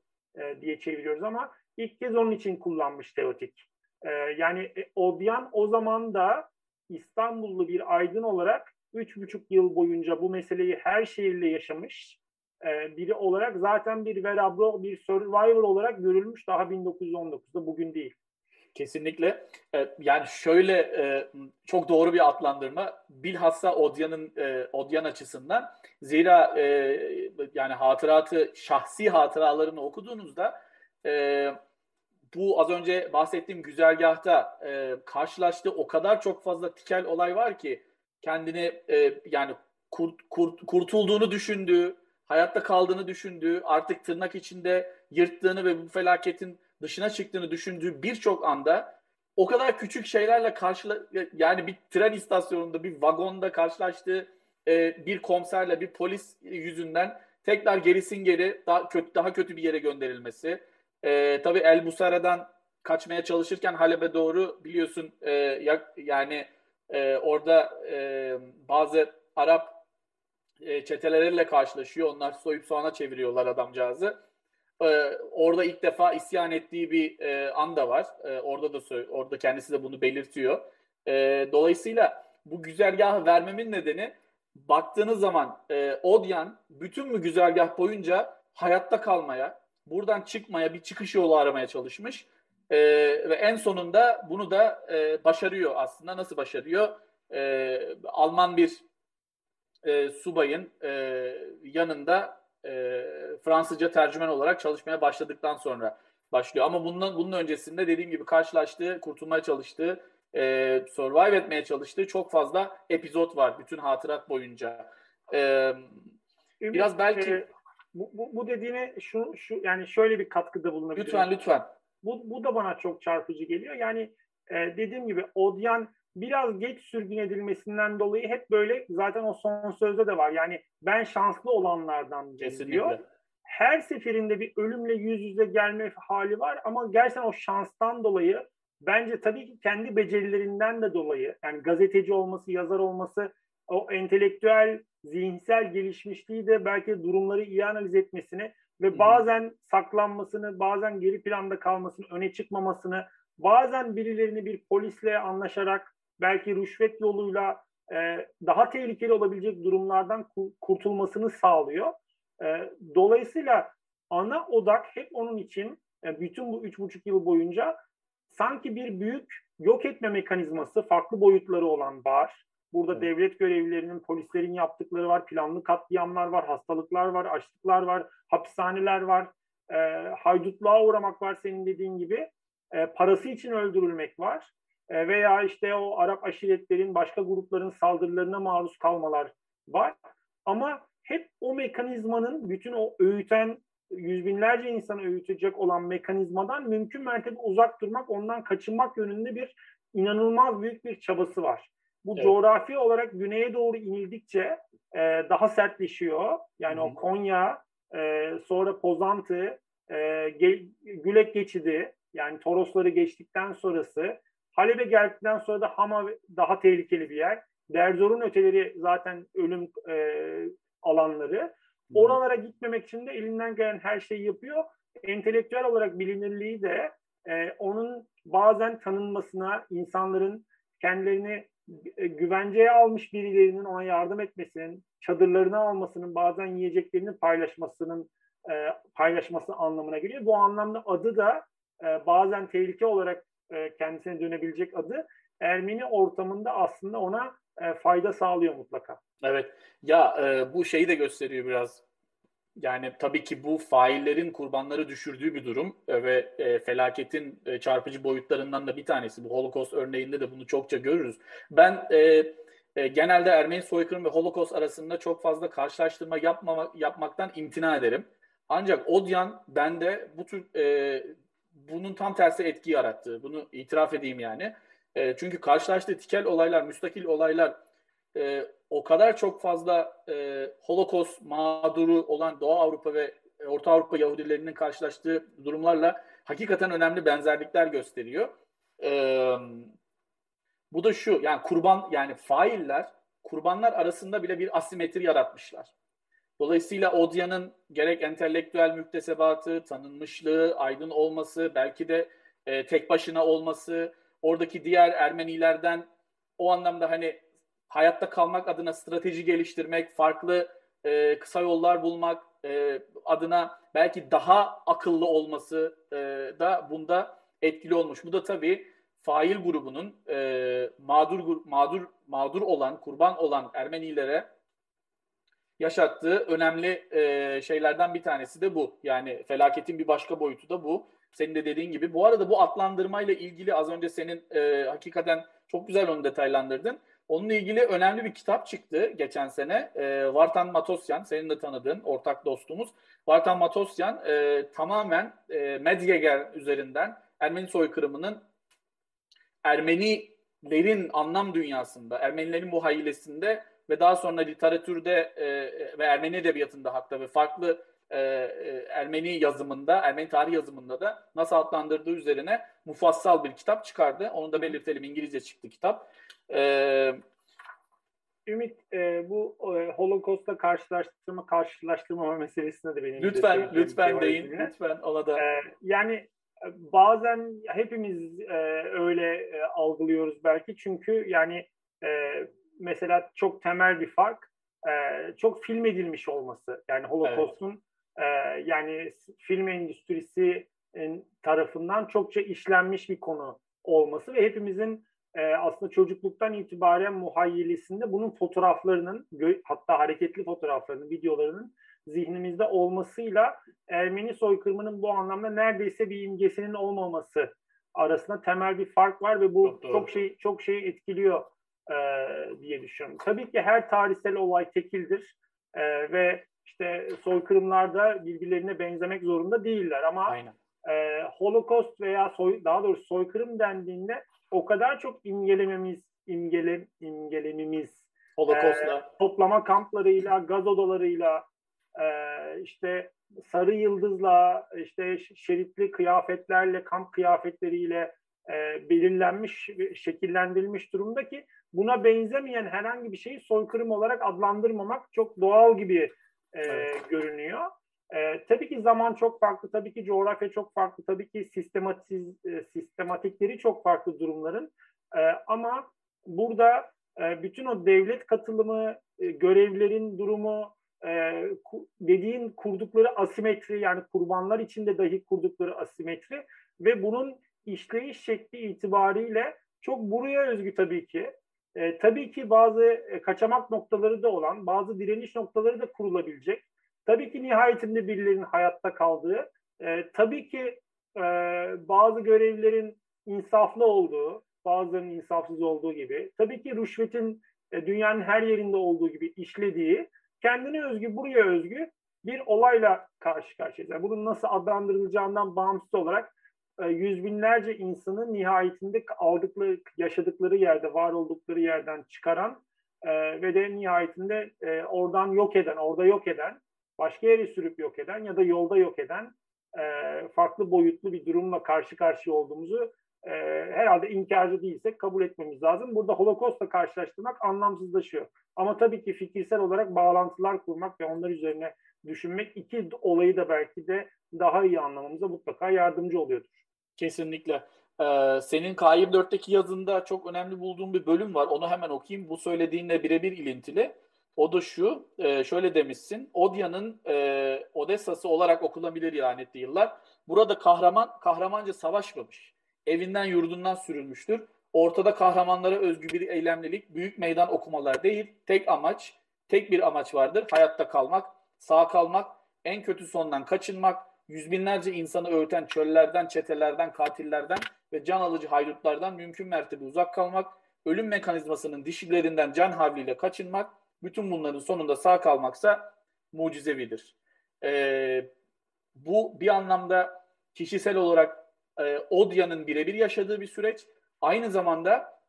e, diye çeviriyoruz ama ilk kez onun için kullanmış Teotik. E, yani e, Odyan o zaman da İstanbullu bir aydın olarak üç buçuk yıl boyunca bu meseleyi her şehirle yaşamış e, biri olarak zaten bir verabro, bir survivor olarak görülmüş daha 1919'da bugün değil. Kesinlikle. E, yani şöyle e, çok doğru bir adlandırma. Bilhassa Odyan'ın e, Odyan açısından. Zira yani hatıratı, şahsi hatıralarını okuduğunuzda bu az önce bahsettiğim güzergahta karşılaştığı o kadar çok fazla tikel olay var ki kendini yani kurt, kurt, kurtulduğunu düşündüğü, hayatta kaldığını düşündüğü, artık tırnak içinde yırttığını ve bu felaketin dışına çıktığını düşündüğü birçok anda o kadar küçük şeylerle karşıla yani bir tren istasyonunda bir vagonda karşılaştığı e, bir komiserle bir polis yüzünden tekrar gerisin geri daha kötü daha kötü bir yere gönderilmesi. E, tabii El Busara'dan kaçmaya çalışırken Halep'e doğru biliyorsun e, ya, yani e, orada e, bazı Arap e, çeteleriyle karşılaşıyor. Onlar soyup soğana çeviriyorlar adamcağızı. E, orada ilk defa isyan ettiği bir e, an da var. E, orada da orada kendisi de bunu belirtiyor. E, dolayısıyla bu güzergahı vermemin nedeni baktığınız zaman e, Odyan bütün mü güzergah boyunca hayatta kalmaya, buradan çıkmaya bir çıkış yolu aramaya çalışmış. E, ve en sonunda bunu da e, başarıyor aslında. Nasıl başarıyor? E, Alman bir e, subayın e, yanında e, Fransızca tercüman olarak çalışmaya başladıktan sonra başlıyor. Ama bunun, bunun öncesinde dediğim gibi karşılaştığı, kurtulmaya çalıştığı, e, survive etmeye çalıştığı çok fazla epizot var bütün hatırat boyunca. E, biraz belki... E, bu, bu, bu dediğine şu, şu yani şöyle bir katkıda bulunabilirim. Lütfen lütfen. Bu, bu da bana çok çarpıcı geliyor. Yani e, dediğim gibi Odyan biraz geç sürgün edilmesinden dolayı hep böyle zaten o son sözde de var. Yani ben şanslı olanlardan diyor. Her seferinde bir ölümle yüz yüze gelme hali var ama gerçekten o şanstan dolayı bence tabii ki kendi becerilerinden de dolayı yani gazeteci olması, yazar olması, o entelektüel, zihinsel gelişmişliği de belki durumları iyi analiz etmesini ve bazen saklanmasını, bazen geri planda kalmasını, öne çıkmamasını, bazen birilerini bir polisle anlaşarak belki rüşvet yoluyla e, daha tehlikeli olabilecek durumlardan kurtulmasını sağlıyor. E, dolayısıyla ana odak hep onun için e, bütün bu üç buçuk yıl boyunca sanki bir büyük yok etme mekanizması farklı boyutları olan var. Burada evet. devlet görevlilerinin, polislerin yaptıkları var, planlı katliamlar var, hastalıklar var, açlıklar var, hapishaneler var, e, haydutluğa uğramak var senin dediğin gibi. E, parası için öldürülmek var. E, veya işte o Arap aşiretlerin başka grupların saldırılarına maruz kalmalar var. Ama hep o mekanizmanın bütün o öğüten yüz binlerce insanı öğütecek olan mekanizmadan mümkün mertebe uzak durmak, ondan kaçınmak yönünde bir inanılmaz büyük bir çabası var. Bu evet. coğrafi olarak güneye doğru inildikçe e, daha sertleşiyor. Yani Hı-hı. o Konya, e, sonra Pozantı, e, Gülek geçidi, yani Torosları geçtikten sonrası Halep'e geldikten sonra da Hama daha tehlikeli bir yer. Derzor'un öteleri zaten ölüm e, alanları. Oralara gitmemek için de elinden gelen her şeyi yapıyor. Entelektüel olarak bilinirliği de e, onun bazen tanınmasına, insanların kendilerini e, güvenceye almış birilerinin ona yardım etmesinin, çadırlarını almasının, bazen yiyeceklerini paylaşmasının e, paylaşması anlamına geliyor. Bu anlamda adı da e, bazen tehlike olarak e, kendisine dönebilecek adı Ermeni ortamında aslında ona e, fayda sağlıyor mutlaka. Evet. Ya e, bu şeyi de gösteriyor biraz. Yani tabii ki bu faillerin kurbanları düşürdüğü bir durum ve felaketin çarpıcı boyutlarından da bir tanesi. Bu Holocaust örneğinde de bunu çokça görürüz. Ben genelde Ermeni soykırım ve Holocaust arasında çok fazla karşılaştırma yapmama, yapmaktan imtina ederim. Ancak Odyan bende bu tür e, bunun tam tersi etki yarattı. Bunu itiraf edeyim yani. E, çünkü karşılaştığı tikel olaylar, müstakil olaylar e, o kadar çok fazla e, Holocaust mağduru olan Doğu Avrupa ve Orta Avrupa Yahudilerinin karşılaştığı durumlarla hakikaten önemli benzerlikler gösteriyor. E, bu da şu yani kurban yani failler kurbanlar arasında bile bir asimetri yaratmışlar. Dolayısıyla Odya'nın gerek entelektüel müktesebatı, tanınmışlığı, aydın olması, belki de e, tek başına olması, oradaki diğer Ermenilerden o anlamda hani hayatta kalmak adına strateji geliştirmek, farklı e, kısa yollar bulmak e, adına belki daha akıllı olması e, da bunda etkili olmuş. Bu da tabii fail grubunun e, mağdur mağdur mağdur olan, kurban olan Ermenilere yaşattığı önemli e, şeylerden bir tanesi de bu. Yani felaketin bir başka boyutu da bu. Senin de dediğin gibi. Bu arada bu adlandırmayla ilgili az önce senin e, hakikaten çok güzel onu detaylandırdın. Onunla ilgili önemli bir kitap çıktı geçen sene. E, Vartan Matosyan, senin de tanıdığın ortak dostumuz. Vartan Matosyan e, tamamen e, Medyeger üzerinden Ermeni soykırımının Ermenilerin anlam dünyasında, Ermenilerin bu hayilesinde ve daha sonra literatürde e, ve Ermeni edebiyatında hatta ve farklı e, e, Ermeni yazımında, Ermeni tarih yazımında da nasıl adlandırdığı üzerine mufassal bir kitap çıkardı. Onu da belirtelim İngilizce çıktı kitap. E, Ümit e, bu e, Holocaust'la karşılaştırma karşılaştırma meselesine de benim lütfen lütfen deyin lütfen ona da. E, yani bazen hepimiz e, öyle e, algılıyoruz belki çünkü yani e, mesela çok temel bir fark e, çok film edilmiş olması. Yani Holocaust'un evet. e, yani film endüstrisi tarafından çokça işlenmiş bir konu olması ve hepimizin e, aslında çocukluktan itibaren muhayyilesinde bunun fotoğraflarının hatta hareketli fotoğraflarının videolarının zihnimizde olmasıyla Ermeni soykırımının bu anlamda neredeyse bir imgesinin olmaması arasında temel bir fark var ve bu çok, çok şey çok şeyi etkiliyor e, diye düşünüyorum. Tabii ki her tarihsel olay tekildir e, ve işte soykırımlarda birbirlerine benzemek zorunda değiller ama Aynen. e, Holocaust veya soy, daha doğrusu soykırım dendiğinde o kadar çok imgelememiz, imgele, imgelememiz Holocaust'la e, toplama kamplarıyla, gaz odalarıyla, e, işte sarı yıldızla, işte şeritli kıyafetlerle, kamp kıyafetleriyle e, belirlenmiş, şekillendirilmiş durumda ki buna benzemeyen herhangi bir şeyi soykırım olarak adlandırmamak çok doğal gibi e, evet. görünüyor. E, tabii ki zaman çok farklı, tabii ki coğrafya çok farklı, tabii ki sistematiz, e, sistematikleri çok farklı durumların. E, ama burada e, bütün o devlet katılımı, e, görevlerin durumu, e, dediğin kurdukları asimetri yani kurbanlar içinde dahi kurdukları asimetri ve bunun işleyiş şekli itibariyle çok buraya özgü tabii ki. E, tabii ki bazı e, kaçamak noktaları da olan, bazı direniş noktaları da kurulabilecek. Tabii ki nihayetinde birilerinin hayatta kaldığı, e, tabii ki e, bazı görevlerin insaflı olduğu, bazılarının insafsız olduğu gibi, tabii ki rüşvetin e, dünyanın her yerinde olduğu gibi işlediği, kendine özgü, buraya özgü bir olayla karşı karşıyayız. Yani bunun nasıl adlandırılacağından bağımsız olarak yüz binlerce insanı nihayetinde aldıkları, yaşadıkları yerde, var oldukları yerden çıkaran e, ve de nihayetinde e, oradan yok eden, orada yok eden, başka yere sürüp yok eden ya da yolda yok eden e, farklı boyutlu bir durumla karşı karşıya olduğumuzu e, herhalde inkarcı değilsek kabul etmemiz lazım. Burada Holocaust'la karşılaştırmak anlamsızlaşıyor. Ama tabii ki fikirsel olarak bağlantılar kurmak ve onlar üzerine düşünmek iki olayı da belki de daha iyi anlamamıza mutlaka yardımcı oluyordur. Kesinlikle. Ee, senin K24'teki yazında çok önemli bulduğum bir bölüm var. Onu hemen okuyayım. Bu söylediğinle birebir ilintili. O da şu, e, şöyle demişsin. Odya'nın e, Odessa'sı olarak okunabilir lanetli yıllar. Burada kahraman kahramanca savaşmamış. Evinden yurdundan sürülmüştür. Ortada kahramanlara özgü bir eylemlilik, büyük meydan okumalar değil. Tek amaç, tek bir amaç vardır. Hayatta kalmak, sağ kalmak, en kötü sondan kaçınmak, yüz binlerce insanı öğüten çöllerden, çetelerden, katillerden ve can alıcı haydutlardan mümkün mertebe uzak kalmak, ölüm mekanizmasının dişilerinden can havliyle kaçınmak, bütün bunların sonunda sağ kalmaksa mucizevidir. Ee, bu bir anlamda kişisel olarak e, Odya'nın birebir yaşadığı bir süreç. Aynı zamanda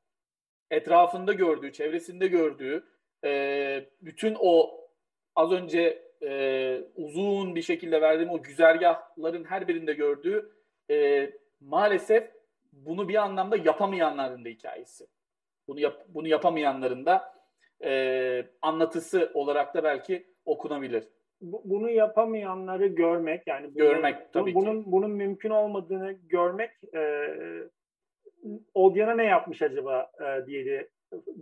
etrafında gördüğü, çevresinde gördüğü e, bütün o az önce e, uzun bir şekilde verdiğim o güzergahların her birinde gördüğü e, maalesef bunu bir anlamda yapamayanların da hikayesi. Bunu yap, bunu yapamayanların da e, anlatısı olarak da belki okunabilir. Bunu yapamayanları görmek yani bunu, görmek tabii bunun, ki. bunun mümkün olmadığını görmek e, Odyana ne yapmış acaba e, diye de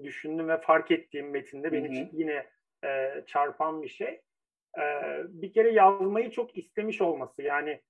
düşündüm ve fark ettiğim metinde benim için yine e, çarpan bir şey. E, bir kere yazmayı çok istemiş olması yani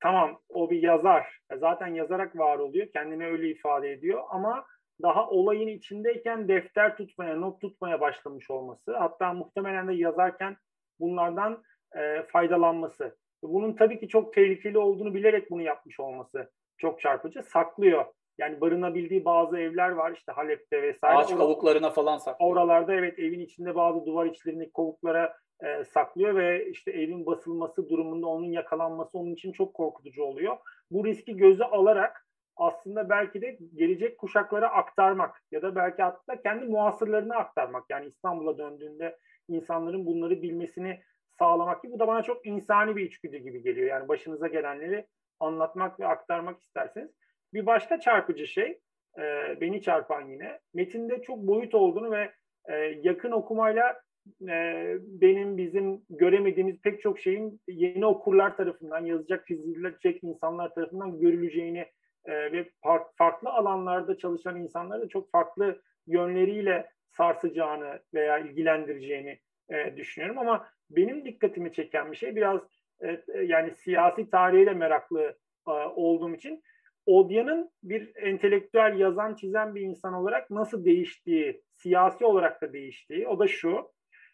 tamam o bir yazar zaten yazarak var oluyor kendini öyle ifade ediyor ama daha olayın içindeyken defter tutmaya, not tutmaya başlamış olması, hatta muhtemelen de yazarken bunlardan e, faydalanması. Bunun tabii ki çok tehlikeli olduğunu bilerek bunu yapmış olması çok çarpıcı. Saklıyor. Yani barınabildiği bazı evler var işte Halep'te vesaire. Ağaç kavuklarına falan saklıyor. Oralarda evet evin içinde bazı duvar içlerindeki kovuklara e, saklıyor ve işte evin basılması durumunda onun yakalanması onun için çok korkutucu oluyor. Bu riski göze alarak aslında belki de gelecek kuşaklara aktarmak ya da belki hatta kendi muhasırlarına aktarmak. Yani İstanbul'a döndüğünde insanların bunları bilmesini sağlamak gibi. Bu da bana çok insani bir içgüdü gibi geliyor. Yani başınıza gelenleri anlatmak ve aktarmak isterseniz. Bir başka çarpıcı şey, e, beni çarpan yine, metinde çok boyut olduğunu ve e, yakın okumayla e, benim bizim göremediğimiz pek çok şeyin yeni okurlar tarafından, yazacak, çizilecek insanlar tarafından görüleceğini e, ve farklı alanlarda çalışan insanları da çok farklı yönleriyle sarsacağını veya ilgilendireceğini e, düşünüyorum. Ama benim dikkatimi çeken bir şey biraz e, yani siyasi tarihe de meraklı e, olduğum için Odya'nın bir entelektüel yazan çizen bir insan olarak nasıl değiştiği, siyasi olarak da değiştiği. O da şu,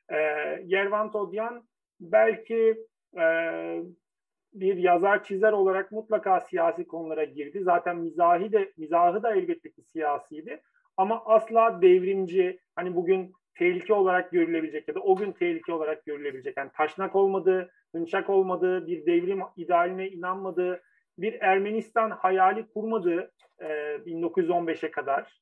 e, Yervant Odyan belki e, bir yazar çizer olarak mutlaka siyasi konulara girdi. Zaten mizahi de mizahı da elbette ki siyasiydi. Ama asla devrimci, hani bugün tehlike olarak görülebilecek ya da o gün tehlike olarak görülebilecek. Yani taşnak olmadığı, hınçak olmadığı, bir devrim idealine inanmadığı, bir Ermenistan hayali kurmadığı e, 1915'e kadar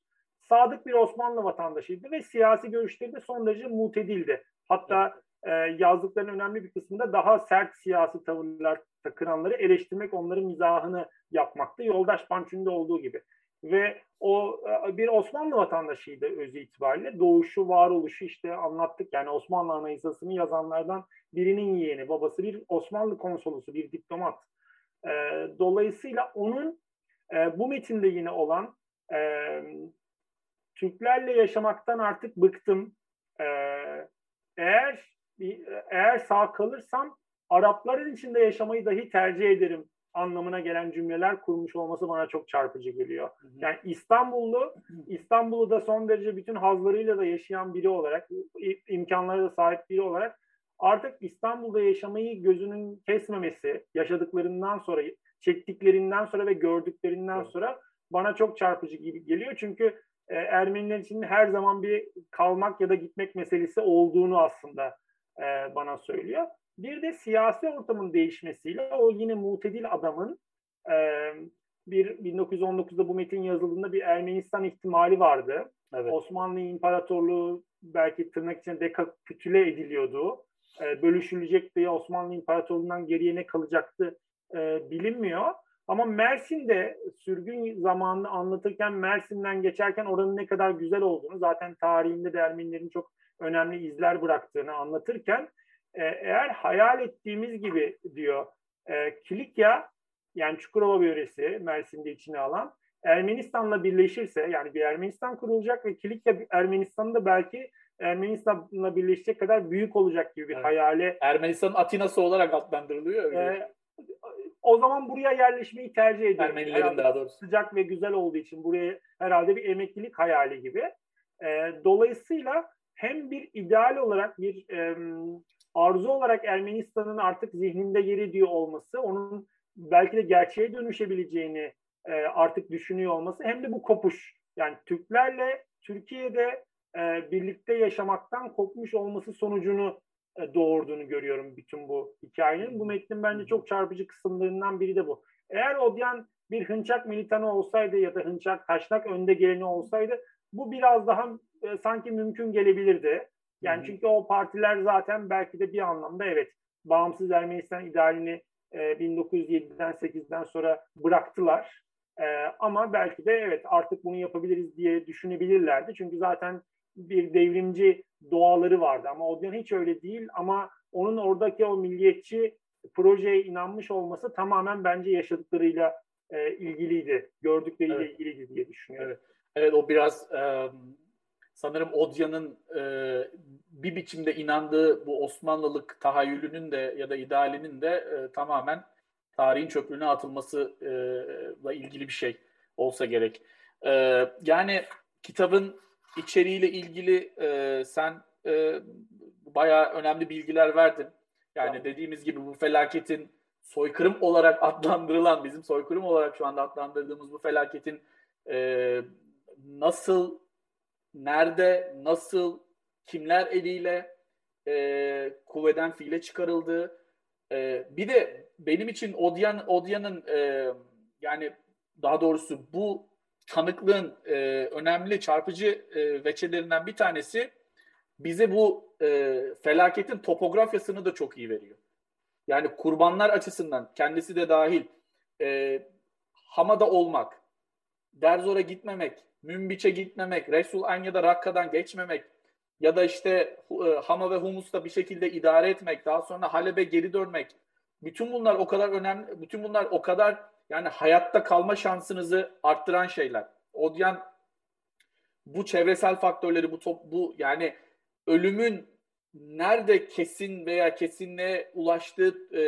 sadık bir Osmanlı vatandaşıydı ve siyasi görüşleri de son derece mutedildi. Hatta e, yazdıklarının önemli bir kısmında daha sert siyasi tavırlar takınanları eleştirmek, onların mizahını yapmaktı. Yoldaş Pançun'da olduğu gibi. Ve o e, bir Osmanlı vatandaşıydı özü itibariyle. Doğuşu, varoluşu işte anlattık. Yani Osmanlı Anayasası'nı yazanlardan birinin yeğeni. Babası bir Osmanlı konsolosu, bir diplomat. E, dolayısıyla onun e, bu metinde yine olan e, Türklerle yaşamaktan artık bıktım. E, eğer eğer sağ kalırsam Arapların içinde yaşamayı dahi tercih ederim anlamına gelen cümleler kurmuş olması bana çok çarpıcı geliyor. Yani İstanbullu, İstanbul'u da son derece bütün hazlarıyla da yaşayan biri olarak, imkanlara da sahip biri olarak artık İstanbul'da yaşamayı gözünün kesmemesi, yaşadıklarından sonra, çektiklerinden sonra ve gördüklerinden sonra bana çok çarpıcı gibi geliyor. Çünkü e, Ermeniler için her zaman bir kalmak ya da gitmek meselesi olduğunu aslında e, bana söylüyor. Bir de siyasi ortamın değişmesiyle o yine mutedil adamın e, bir 1919'da bu metin yazıldığında bir Ermenistan ihtimali vardı. Evet. Osmanlı İmparatorluğu belki tırnak içinde dekapitüle ediliyordu. E, bölüşülecek diye Osmanlı İmparatorluğu'ndan geriye ne kalacaktı e, bilinmiyor. Ama Mersin'de sürgün zamanını anlatırken Mersin'den geçerken oranın ne kadar güzel olduğunu zaten tarihinde de Ermenilerin çok önemli izler bıraktığını anlatırken e, eğer hayal ettiğimiz gibi diyor e, Kilikya yani Çukurova bölgesi Mersin'de içine alan Ermenistan'la birleşirse yani bir Ermenistan kurulacak ve Kilikya Ermenistan'da belki Ermenistan'la birleşecek kadar büyük olacak gibi bir evet. hayale. Ermenistan'ın Atina'sı olarak adlandırılıyor. E, o zaman buraya yerleşmeyi tercih ediyor. Ermenilerin daha doğrusu. Sıcak ve güzel olduğu için buraya herhalde bir emeklilik hayali gibi. E, dolayısıyla hem bir ideal olarak bir e, arzu olarak Ermenistan'ın artık zihninde yeri diyor olması, onun belki de gerçeğe dönüşebileceğini e, artık düşünüyor olması hem de bu kopuş. Yani Türklerle Türkiye'de e, birlikte yaşamaktan kopmuş olması sonucunu e, doğurduğunu görüyorum bütün bu hikayenin. Bu metnin bence çok çarpıcı kısımlarından biri de bu. Eğer Odyan bir hınçak militanı olsaydı ya da hınçak taşnak önde geleni olsaydı bu biraz daha e, sanki mümkün gelebilirdi. Yani Hı-hı. çünkü o partiler zaten belki de bir anlamda evet bağımsız Ermenistan idealini e, 1907'den 8'den sonra bıraktılar. E, ama belki de evet artık bunu yapabiliriz diye düşünebilirlerdi. Çünkü zaten bir devrimci doğaları vardı ama Odyan hiç öyle değil ama onun oradaki o milliyetçi projeye inanmış olması tamamen bence yaşadıklarıyla e, ilgiliydi, gördükleriyle evet. ilgiliydi diye düşünüyorum. Evet, evet o biraz e, sanırım Odya'nın e, bir biçimde inandığı bu Osmanlılık tahayyülünün de ya da idealinin de e, tamamen tarihin çöplüğüne atılmasıyla e, ilgili bir şey olsa gerek. E, yani kitabın içeriğiyle ilgili e, sen e, bayağı önemli bilgiler verdin. Yani tamam. dediğimiz gibi bu felaketin soykırım olarak adlandırılan, bizim soykırım olarak şu anda adlandırdığımız bu felaketin e, nasıl, nerede, nasıl, kimler eliyle e, kuvveden fiile çıkarıldığı, e, bir de benim için Odyan Odyan'ın e, yani daha doğrusu bu tanıklığın e, önemli çarpıcı e, veçelerinden bir tanesi bize bu e, felaketin topografyasını da çok iyi veriyor. Yani kurbanlar açısından kendisi de dahil e, Hama'da olmak, Derzor'a gitmemek, Münbiç'e gitmemek, Resul Anya'da Rakka'dan geçmemek ya da işte e, Hama ve Humus'ta bir şekilde idare etmek, daha sonra Halep'e geri dönmek. Bütün bunlar o kadar önemli, bütün bunlar o kadar yani hayatta kalma şansınızı arttıran şeyler. Odyan bu çevresel faktörleri bu top bu yani ölümün nerede kesin veya kesinliğe ulaştığı e,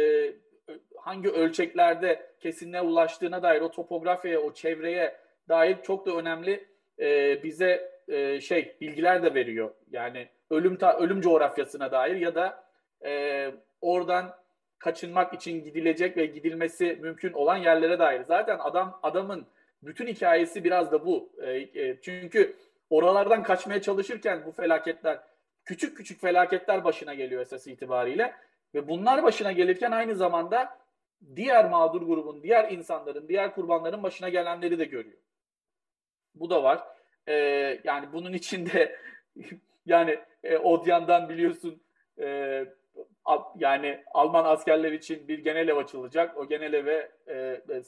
hangi ölçeklerde kesinliğe ulaştığına dair o topografyaya, o çevreye dair çok da önemli e, bize e, şey bilgiler de veriyor. Yani ölüm ta, ölüm coğrafyasına dair ya da e, oradan kaçınmak için gidilecek ve gidilmesi mümkün olan yerlere dair. Zaten adam adamın bütün hikayesi biraz da bu. E, e, çünkü oralardan kaçmaya çalışırken bu felaketler küçük küçük felaketler başına geliyor esas itibariyle ve bunlar başına gelirken aynı zamanda diğer mağdur grubun, diğer insanların, diğer kurbanların başına gelenleri de görüyor. Bu da var. Ee, yani bunun içinde yani e, Odyan'dan biliyorsun e, yani Alman askerler için bir genel ev açılacak. O genel eve e, e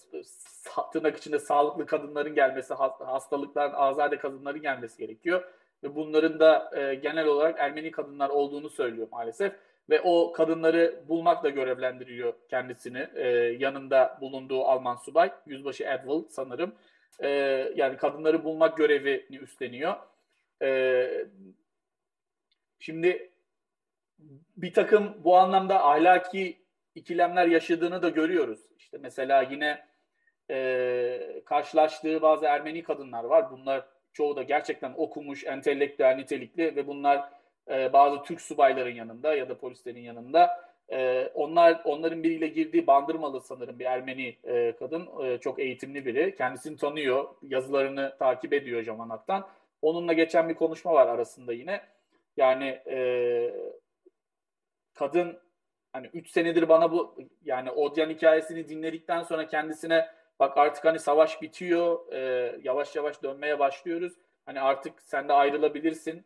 tırnak içinde sağlıklı kadınların gelmesi, hastalıkların azade kadınların gelmesi gerekiyor. Ve bunların da e, genel olarak Ermeni kadınlar olduğunu söylüyor maalesef. Ve o kadınları bulmakla görevlendiriyor kendisini. E, yanında bulunduğu Alman subay, Yüzbaşı Edwell sanırım. E, yani kadınları bulmak görevini üstleniyor. E, şimdi bir takım bu anlamda ahlaki ikilemler yaşadığını da görüyoruz. İşte mesela yine e, karşılaştığı bazı Ermeni kadınlar var. Bunlar çoğu da gerçekten okumuş, entelektüel, nitelikli ve bunlar e, bazı Türk subayların yanında ya da polislerin yanında. E, onlar Onların biriyle girdiği Bandırmalı sanırım bir Ermeni e, kadın. E, çok eğitimli biri. Kendisini tanıyor, yazılarını takip ediyor Jamanak'tan. Onunla geçen bir konuşma var arasında yine. Yani e, kadın hani 3 senedir bana bu yani Odyan hikayesini dinledikten sonra kendisine bak artık hani savaş bitiyor e, yavaş yavaş dönmeye başlıyoruz. Hani artık sen de ayrılabilirsin.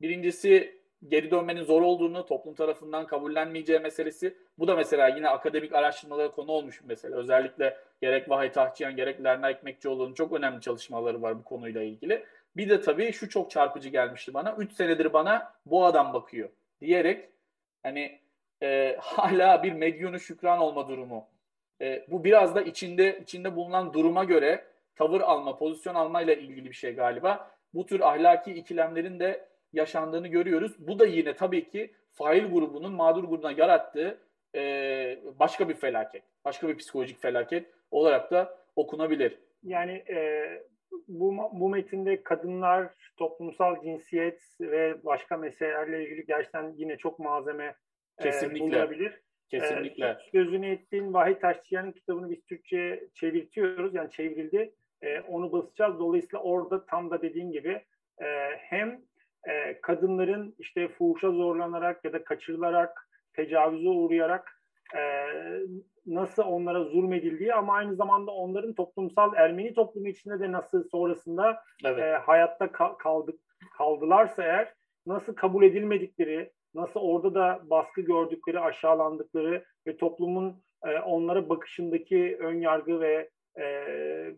Birincisi geri dönmenin zor olduğunu toplum tarafından kabullenmeyeceği meselesi. Bu da mesela yine akademik araştırmalara konu olmuş bir mesele. Özellikle gerek Vahay Tahçıyan gerek Lerna Ekmekçioğlu'nun çok önemli çalışmaları var bu konuyla ilgili. Bir de tabii şu çok çarpıcı gelmişti bana. 3 senedir bana bu adam bakıyor diyerek hani e, hala bir medyunu şükran olma durumu. E, bu biraz da içinde içinde bulunan duruma göre tavır alma, pozisyon almayla ilgili bir şey galiba. Bu tür ahlaki ikilemlerin de yaşandığını görüyoruz. Bu da yine tabii ki fail grubunun mağdur grubuna yarattığı e, başka bir felaket, başka bir psikolojik felaket olarak da okunabilir. Yani e, bu, bu metinde kadınlar, toplumsal cinsiyet ve başka meselelerle ilgili gerçekten yine çok malzeme Kesinlikle. E, bulunabilir. Kesinlikle. E, sözünü ettiğin Vahit Taşçıyan'ın kitabını biz Türkçe'ye çevirtiyoruz. Yani çevrildi. E, onu basacağız. Dolayısıyla orada tam da dediğin gibi e, hem e, kadınların işte fuhuşa zorlanarak ya da kaçırılarak, tecavüze uğrayarak e, nasıl onlara zulmedildiği ama aynı zamanda onların toplumsal Ermeni toplumu içinde de nasıl sonrasında evet. e, hayatta kal- kaldık kaldılarsa eğer nasıl kabul edilmedikleri, nasıl orada da baskı gördükleri, aşağılandıkları ve toplumun e, onlara bakışındaki ön yargı ve e,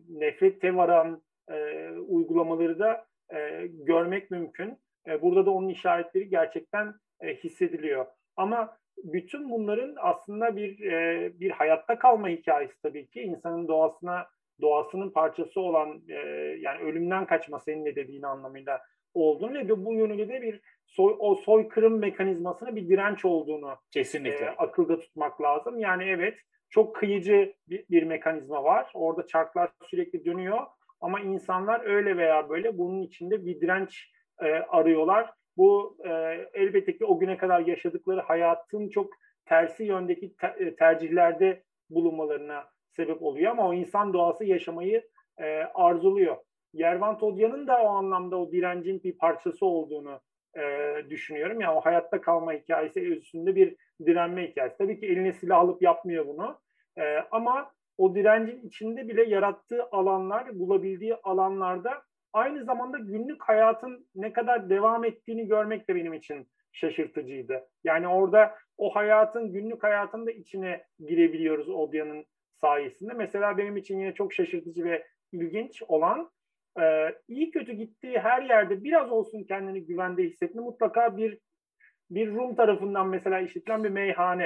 nefret varan e, uygulamaları da e, görmek mümkün. E, burada da onun işaretleri gerçekten e, hissediliyor. Ama bütün bunların aslında bir e, bir hayatta kalma hikayesi tabii ki insanın doğasına doğasının parçası olan e, yani ölümden kaçma senin de dediğin anlamıyla olduğunu ve bu yönüyle de bir soy, o soykırım mekanizmasına bir direnç olduğunu kesinlikle e, akılda tutmak lazım. Yani evet çok kıyıcı bir, bir mekanizma var. Orada çarklar sürekli dönüyor ama insanlar öyle veya böyle bunun içinde bir direnç e, arıyorlar. Bu e, elbette ki o güne kadar yaşadıkları hayatın çok tersi yöndeki te- e, tercihlerde bulunmalarına sebep oluyor ama o insan doğası yaşamayı e, arzuluyor. Yervan Todya'nın da o anlamda o direncin bir parçası olduğunu e, düşünüyorum. Yani o hayatta kalma hikayesi üstünde bir direnme hikayesi. Tabii ki eline silah alıp yapmıyor bunu. E, ama o direncin içinde bile yarattığı alanlar, bulabildiği alanlarda aynı zamanda günlük hayatın ne kadar devam ettiğini görmek de benim için şaşırtıcıydı. Yani orada o hayatın, günlük hayatın da içine girebiliyoruz Odya'nın sayesinde. Mesela benim için yine çok şaşırtıcı ve ilginç olan e, iyi kötü gittiği her yerde biraz olsun kendini güvende hissetme mutlaka bir bir Rum tarafından mesela işitilen bir meyhane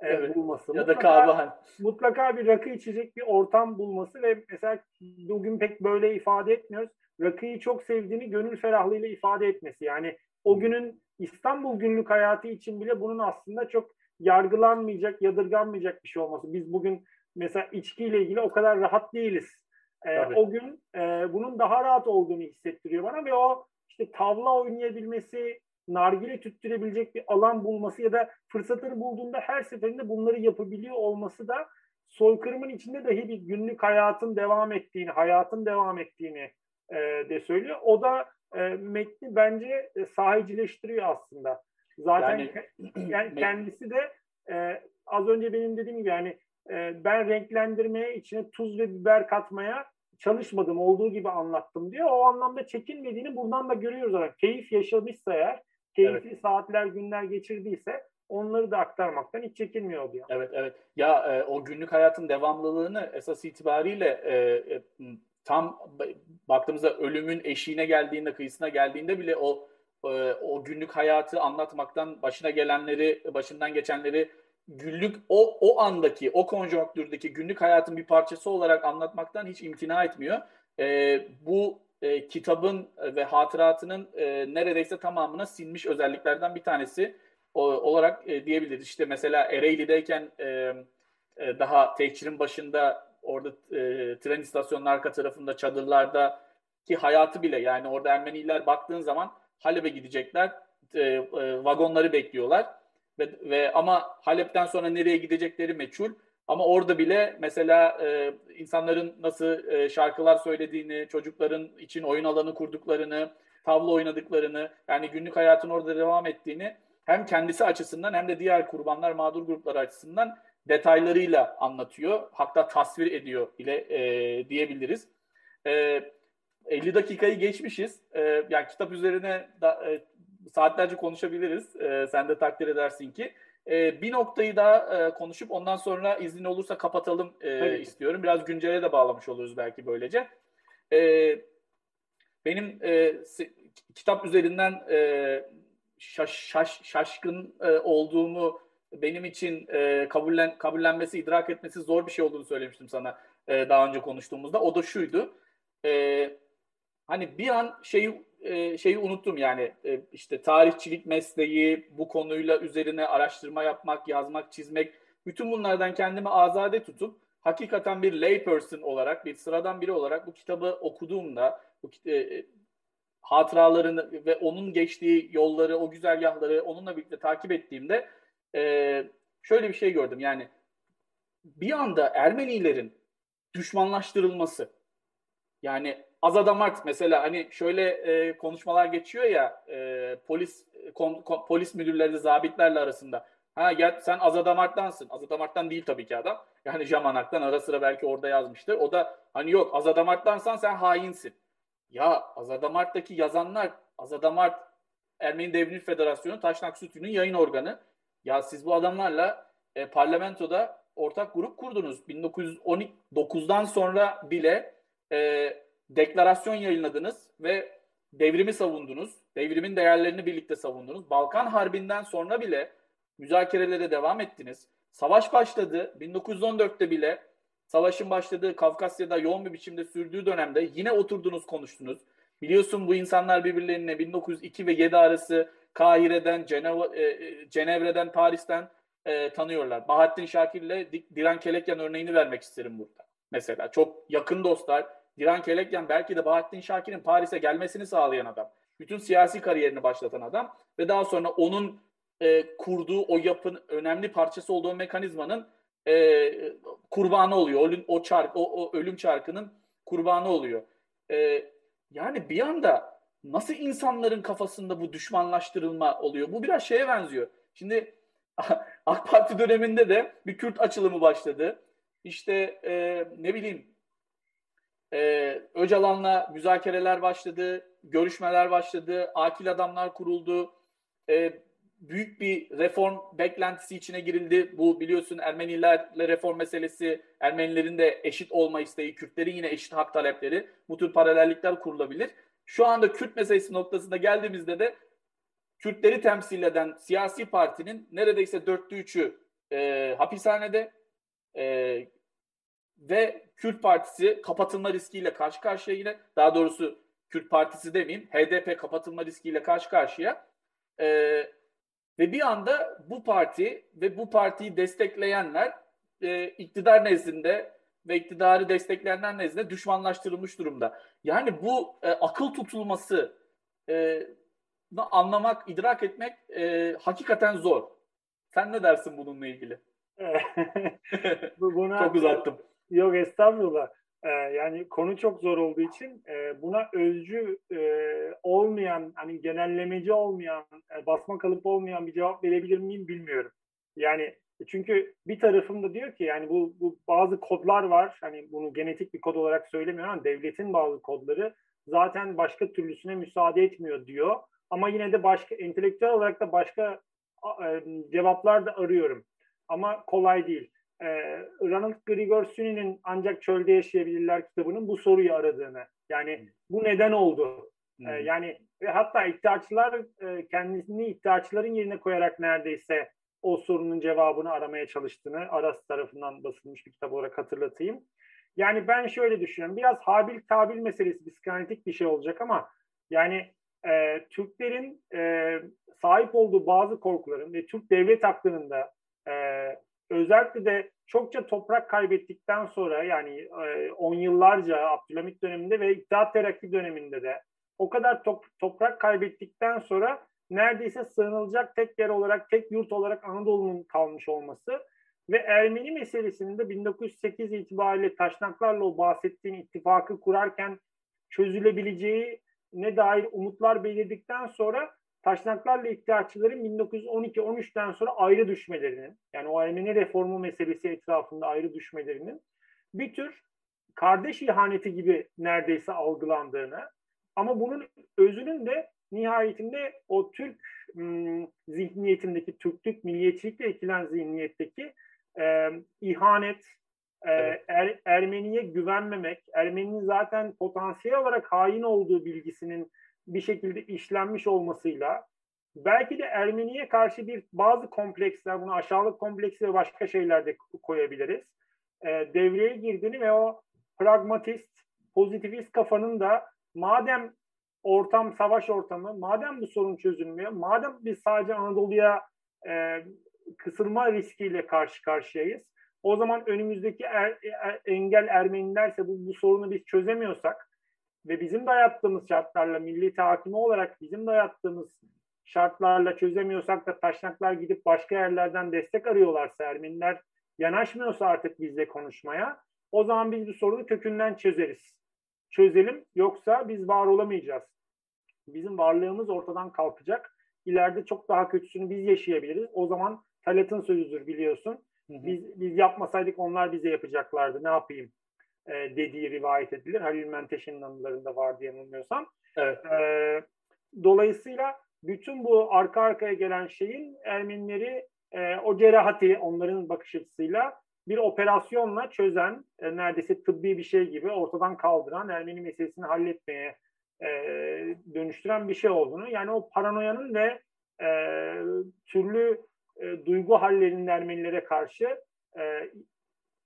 e, evet. bulması. Ya da kahvehane. Mutlaka bir rakı içecek bir ortam bulması ve mesela bugün pek böyle ifade etmiyoruz. Rakıyı çok sevdiğini gönül ferahlığıyla ifade etmesi. Yani o günün İstanbul günlük hayatı için bile bunun aslında çok yargılanmayacak, yadırganmayacak bir şey olması. Biz bugün mesela içkiyle ilgili o kadar rahat değiliz. E, o gün e, bunun daha rahat olduğunu hissettiriyor bana ve o işte tavla oynayabilmesi, nargile tüttürebilecek bir alan bulması ya da fırsatını bulduğunda her seferinde bunları yapabiliyor olması da soykırımın içinde dahi bir günlük hayatın devam ettiğini, hayatın devam ettiğini e, de söylüyor. O da e, metni bence e, sahicileştiriyor aslında. Zaten yani, yani kendisi de e, az önce benim dediğim gibi yani e, ben renklendirmeye içine tuz ve biber katmaya çalışmadım olduğu gibi anlattım diyor. O anlamda çekinmediğini buradan da görüyoruz. Yani keyif yaşamışsa eğer, keyifli evet. saatler, günler geçirdiyse onları da aktarmaktan hiç çekinmiyor diyor. Evet, evet. Ya e, o günlük hayatın devamlılığını esas itibariyle e, e, tam baktığımızda ölümün eşiğine geldiğinde, kıyısına geldiğinde bile o e, o günlük hayatı anlatmaktan, başına gelenleri, başından geçenleri günlük o o andaki, o konjonktürdeki günlük hayatın bir parçası olarak anlatmaktan hiç imtina etmiyor. E, bu e, kitabın ve hatıratının e, neredeyse tamamına sinmiş özelliklerden bir tanesi o, olarak e, diyebiliriz. İşte mesela Ereğli'deyken e, e, daha tehcirin başında orada e, tren istasyonunun arka tarafında çadırlarda ki hayatı bile yani orada Ermeniler baktığın zaman Halep'e gidecekler. E, e, vagonları bekliyorlar ve, ve ama Halep'ten sonra nereye gidecekleri meçhul. Ama orada bile mesela e, insanların nasıl e, şarkılar söylediğini, çocukların için oyun alanı kurduklarını, tavla oynadıklarını, yani günlük hayatın orada devam ettiğini hem kendisi açısından hem de diğer kurbanlar, mağdur grupları açısından detaylarıyla anlatıyor. Hatta tasvir ediyor ile e, diyebiliriz. E, 50 dakikayı geçmişiz. E, yani kitap üzerine da, e, saatlerce konuşabiliriz. E, sen de takdir edersin ki. E, bir noktayı daha e, konuşup ondan sonra izin olursa kapatalım e, istiyorum. Biraz güncele de bağlamış oluruz belki böylece. E, benim e, kitap üzerinden e, şaş, şaş, şaşkın e, olduğumu benim için e, kabullen, kabullenmesi, idrak etmesi zor bir şey olduğunu söylemiştim sana e, daha önce konuştuğumuzda. O da şuydu. E, hani bir an şeyi e, şeyi unuttum yani e, işte tarihçilik mesleği, bu konuyla üzerine araştırma yapmak, yazmak, çizmek bütün bunlardan kendimi azade tutup hakikaten bir layperson olarak, bir sıradan biri olarak bu kitabı okuduğumda bu e, hatıralarını ve onun geçtiği yolları, o güzergahları onunla birlikte takip ettiğimde e, şöyle bir şey gördüm. Yani bir anda Ermenilerin düşmanlaştırılması yani Azadamart mesela hani şöyle e, konuşmalar geçiyor ya e, polis kon, kon, polis müdürleri zabitlerle arasında. Ha gel sen Azadamart'tansın. Azadamart'tan değil tabii ki adam. Yani Jamanak'tan ara sıra belki orada yazmıştır. O da hani yok Azadamart'tansan sen hainsin. Ya Azadamart'taki yazanlar Azadamart Ermeni Devrimci Federasyonu Taşnak Sütü'nün yayın organı. Ya siz bu adamlarla e, parlamentoda ortak grup kurdunuz. 1919'dan sonra bile e, deklarasyon yayınladınız ve devrimi savundunuz. Devrimin değerlerini birlikte savundunuz. Balkan Harbi'nden sonra bile müzakerelere devam ettiniz. Savaş başladı. 1914'te bile savaşın başladığı Kafkasya'da yoğun bir biçimde sürdüğü dönemde yine oturdunuz konuştunuz. Biliyorsun bu insanlar birbirlerine 1902 ve 7 arası Kahire'den, Ceneva, e, e, Cenevre'den, Paris'ten e, tanıyorlar. Bahattin Şakir ile Diran Kelekyan örneğini vermek isterim burada. Mesela çok yakın dostlar. Diran Kelekyan belki de Bahattin Şakir'in Paris'e gelmesini sağlayan adam. Bütün siyasi kariyerini başlatan adam ve daha sonra onun e, kurduğu o yapın önemli parçası olduğu mekanizmanın e, kurbanı oluyor. O, o çark, o, o ölüm çarkının kurbanı oluyor. E, yani bir anda nasıl insanların kafasında bu düşmanlaştırılma oluyor? Bu biraz şeye benziyor. Şimdi AK Parti döneminde de bir Kürt açılımı başladı. İşte e, ne bileyim e, Öcalan'la müzakereler başladı, görüşmeler başladı, akil adamlar kuruldu. E, büyük bir reform beklentisi içine girildi. Bu biliyorsun Ermenilerle reform meselesi, Ermenilerin de eşit olma isteği, Kürtlerin yine eşit hak talepleri. Bu tür paralellikler kurulabilir. Şu anda Kürt meselesi noktasında geldiğimizde de Kürtleri temsil eden siyasi partinin neredeyse dörtte üçü e, hapishanede e, ve Kürt Partisi kapatılma riskiyle karşı karşıya yine daha doğrusu Kürt Partisi demeyeyim HDP kapatılma riskiyle karşı karşıya. E, ve bir anda bu parti ve bu partiyi destekleyenler e, iktidar nezdinde ve iktidarı destekleyenler nezdinde düşmanlaştırılmış durumda. Yani bu e, akıl tutulması e, anlamak, idrak etmek e, hakikaten zor. Sen ne dersin bununla ilgili? Buna, Çok uzattım. Yok estağfurullah. Ee, yani konu çok zor olduğu için e, buna özcü e, olmayan, hani genellemeci olmayan, e, basma kalıp olmayan bir cevap verebilir miyim bilmiyorum. Yani çünkü bir tarafım da diyor ki yani bu, bu bazı kodlar var. Hani bunu genetik bir kod olarak söylemiyorum ama devletin bazı kodları zaten başka türlüsüne müsaade etmiyor diyor. Ama yine de başka entelektüel olarak da başka e, cevaplar da arıyorum. Ama kolay değil. E, Ronald Grigor Süni'nin Ancak Çölde Yaşayabilirler kitabının bu soruyu aradığını. Yani bu neden oldu? E, yani ve hatta iddiaçılar e, kendisini iddiaçıların yerine koyarak neredeyse o sorunun cevabını aramaya çalıştığını Aras tarafından basılmış bir kitap olarak hatırlatayım. Yani ben şöyle düşünüyorum. Biraz habil tabil meselesi psikanalitik bir şey olacak ama yani e, Türklerin e, sahip olduğu bazı korkuların ve Türk devlet aklında e, özellikle de çokça toprak kaybettikten sonra yani e, on yıllarca Abdülhamit döneminde ve İttihat Terakki döneminde de o kadar top, toprak kaybettikten sonra neredeyse sığınılacak tek yer olarak, tek yurt olarak Anadolu'nun kalmış olması ve Ermeni meselesinin de 1908 itibariyle taşnaklarla o bahsettiğin ittifakı kurarken çözülebileceği ne dair umutlar belirdikten sonra taşnaklarla iddiaçıların 1912-13'ten sonra ayrı düşmelerinin yani o Ermeni reformu meselesi etrafında ayrı düşmelerinin bir tür kardeş ihaneti gibi neredeyse algılandığını ama bunun özünün de nihayetinde o Türk ım, zihniyetindeki Türklük, milliyetçilikle ekilen zihniyetteki e, ihanet, e, er, Ermeniye güvenmemek, Ermeninin zaten potansiyel olarak hain olduğu bilgisinin bir şekilde işlenmiş olmasıyla belki de Ermeniye karşı bir bazı kompleksler, bunu aşağılık kompleksi ve başka şeyler de koyabiliriz. E, devreye girdiğini ve o pragmatist, pozitivist kafanın da madem ortam savaş ortamı, madem bu sorun çözülmüyor, madem biz sadece Anadolu'ya e, kısılma riskiyle karşı karşıyayız, o zaman önümüzdeki er, er, engel Ermenilerse bu, bu sorunu biz çözemiyorsak ve bizim dayattığımız şartlarla milli hakimi olarak bizim dayattığımız şartlarla çözemiyorsak da taşnaklar gidip başka yerlerden destek arıyorlarsa Ermeniler yanaşmıyorsa artık bizle konuşmaya o zaman biz bu sorunu kökünden çözeriz. Çözelim yoksa biz var olamayacağız. Bizim varlığımız ortadan kalkacak. İleride çok daha kötüsünü biz yaşayabiliriz. O zaman Talat'ın sözüdür biliyorsun. Biz biz yapmasaydık onlar bize yapacaklardı. Ne yapayım? E, dediği rivayet edilir. Halil Menteşe'nin anılarında var diye yanılmıyorsam. Evet. E, dolayısıyla bütün bu arka arkaya gelen şeyin Ermenileri e, o cerahati onların bakış açısıyla bir operasyonla çözen, e, neredeyse tıbbi bir şey gibi ortadan kaldıran, Ermeni meselesini halletmeye e, dönüştüren bir şey olduğunu, yani o paranoyanın ve e, türlü e, duygu hallerinin Ermenilere karşı e,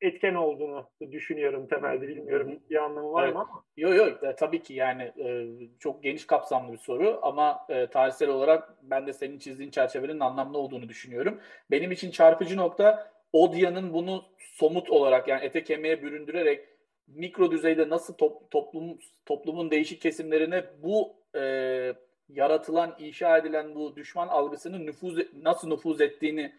etken olduğunu düşünüyorum temelde bilmiyorum bir anlamı var evet. mı ama. Yok yok e, tabii ki yani e, çok geniş kapsamlı bir soru ama e, tarihsel olarak ben de senin çizdiğin çerçevenin anlamlı olduğunu düşünüyorum. Benim için çarpıcı nokta Odya'nın bunu somut olarak yani ete kemiğe büründürerek mikro düzeyde nasıl top, toplum toplumun değişik kesimlerine bu e, yaratılan, inşa edilen bu düşman algısının nüfuz nasıl nüfuz ettiğini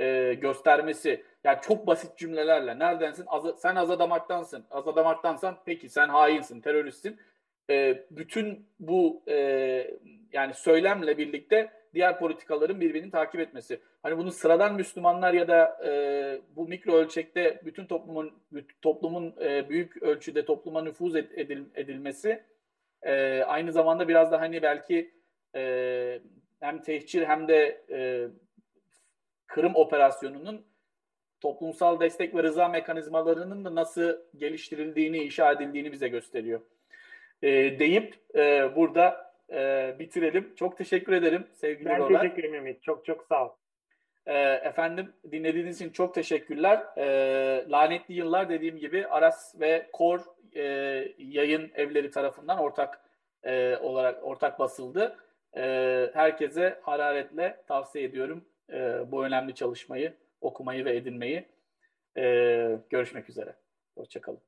e, göstermesi. Yani çok basit cümlelerle neredensin? Az, sen Azadamak'tansın. Azadamak'tansan peki sen hainsin, teröristsin. E, bütün bu e, yani söylemle birlikte diğer politikaların birbirini takip etmesi. Hani bunu sıradan Müslümanlar ya da e, bu mikro ölçekte bütün toplumun toplumun e, büyük ölçüde topluma nüfuz edil, edilmesi e, aynı zamanda biraz da hani belki e, hem tehcir hem de e, Kırım operasyonunun toplumsal destek ve rıza mekanizmalarının da nasıl geliştirildiğini, inşa edildiğini bize gösteriyor. E, deyip e, burada e, bitirelim. Çok teşekkür ederim sevgili Ben Roland. teşekkür ederim Ümit. Çok çok sağ ol. E, efendim dinlediğiniz için çok teşekkürler. E, lanetli yıllar dediğim gibi Aras ve Kor e, yayın evleri tarafından ortak e, olarak ortak basıldı. E, herkese hararetle tavsiye ediyorum e, bu önemli çalışmayı okumayı ve edinmeyi. E, görüşmek üzere. Hoşçakalın.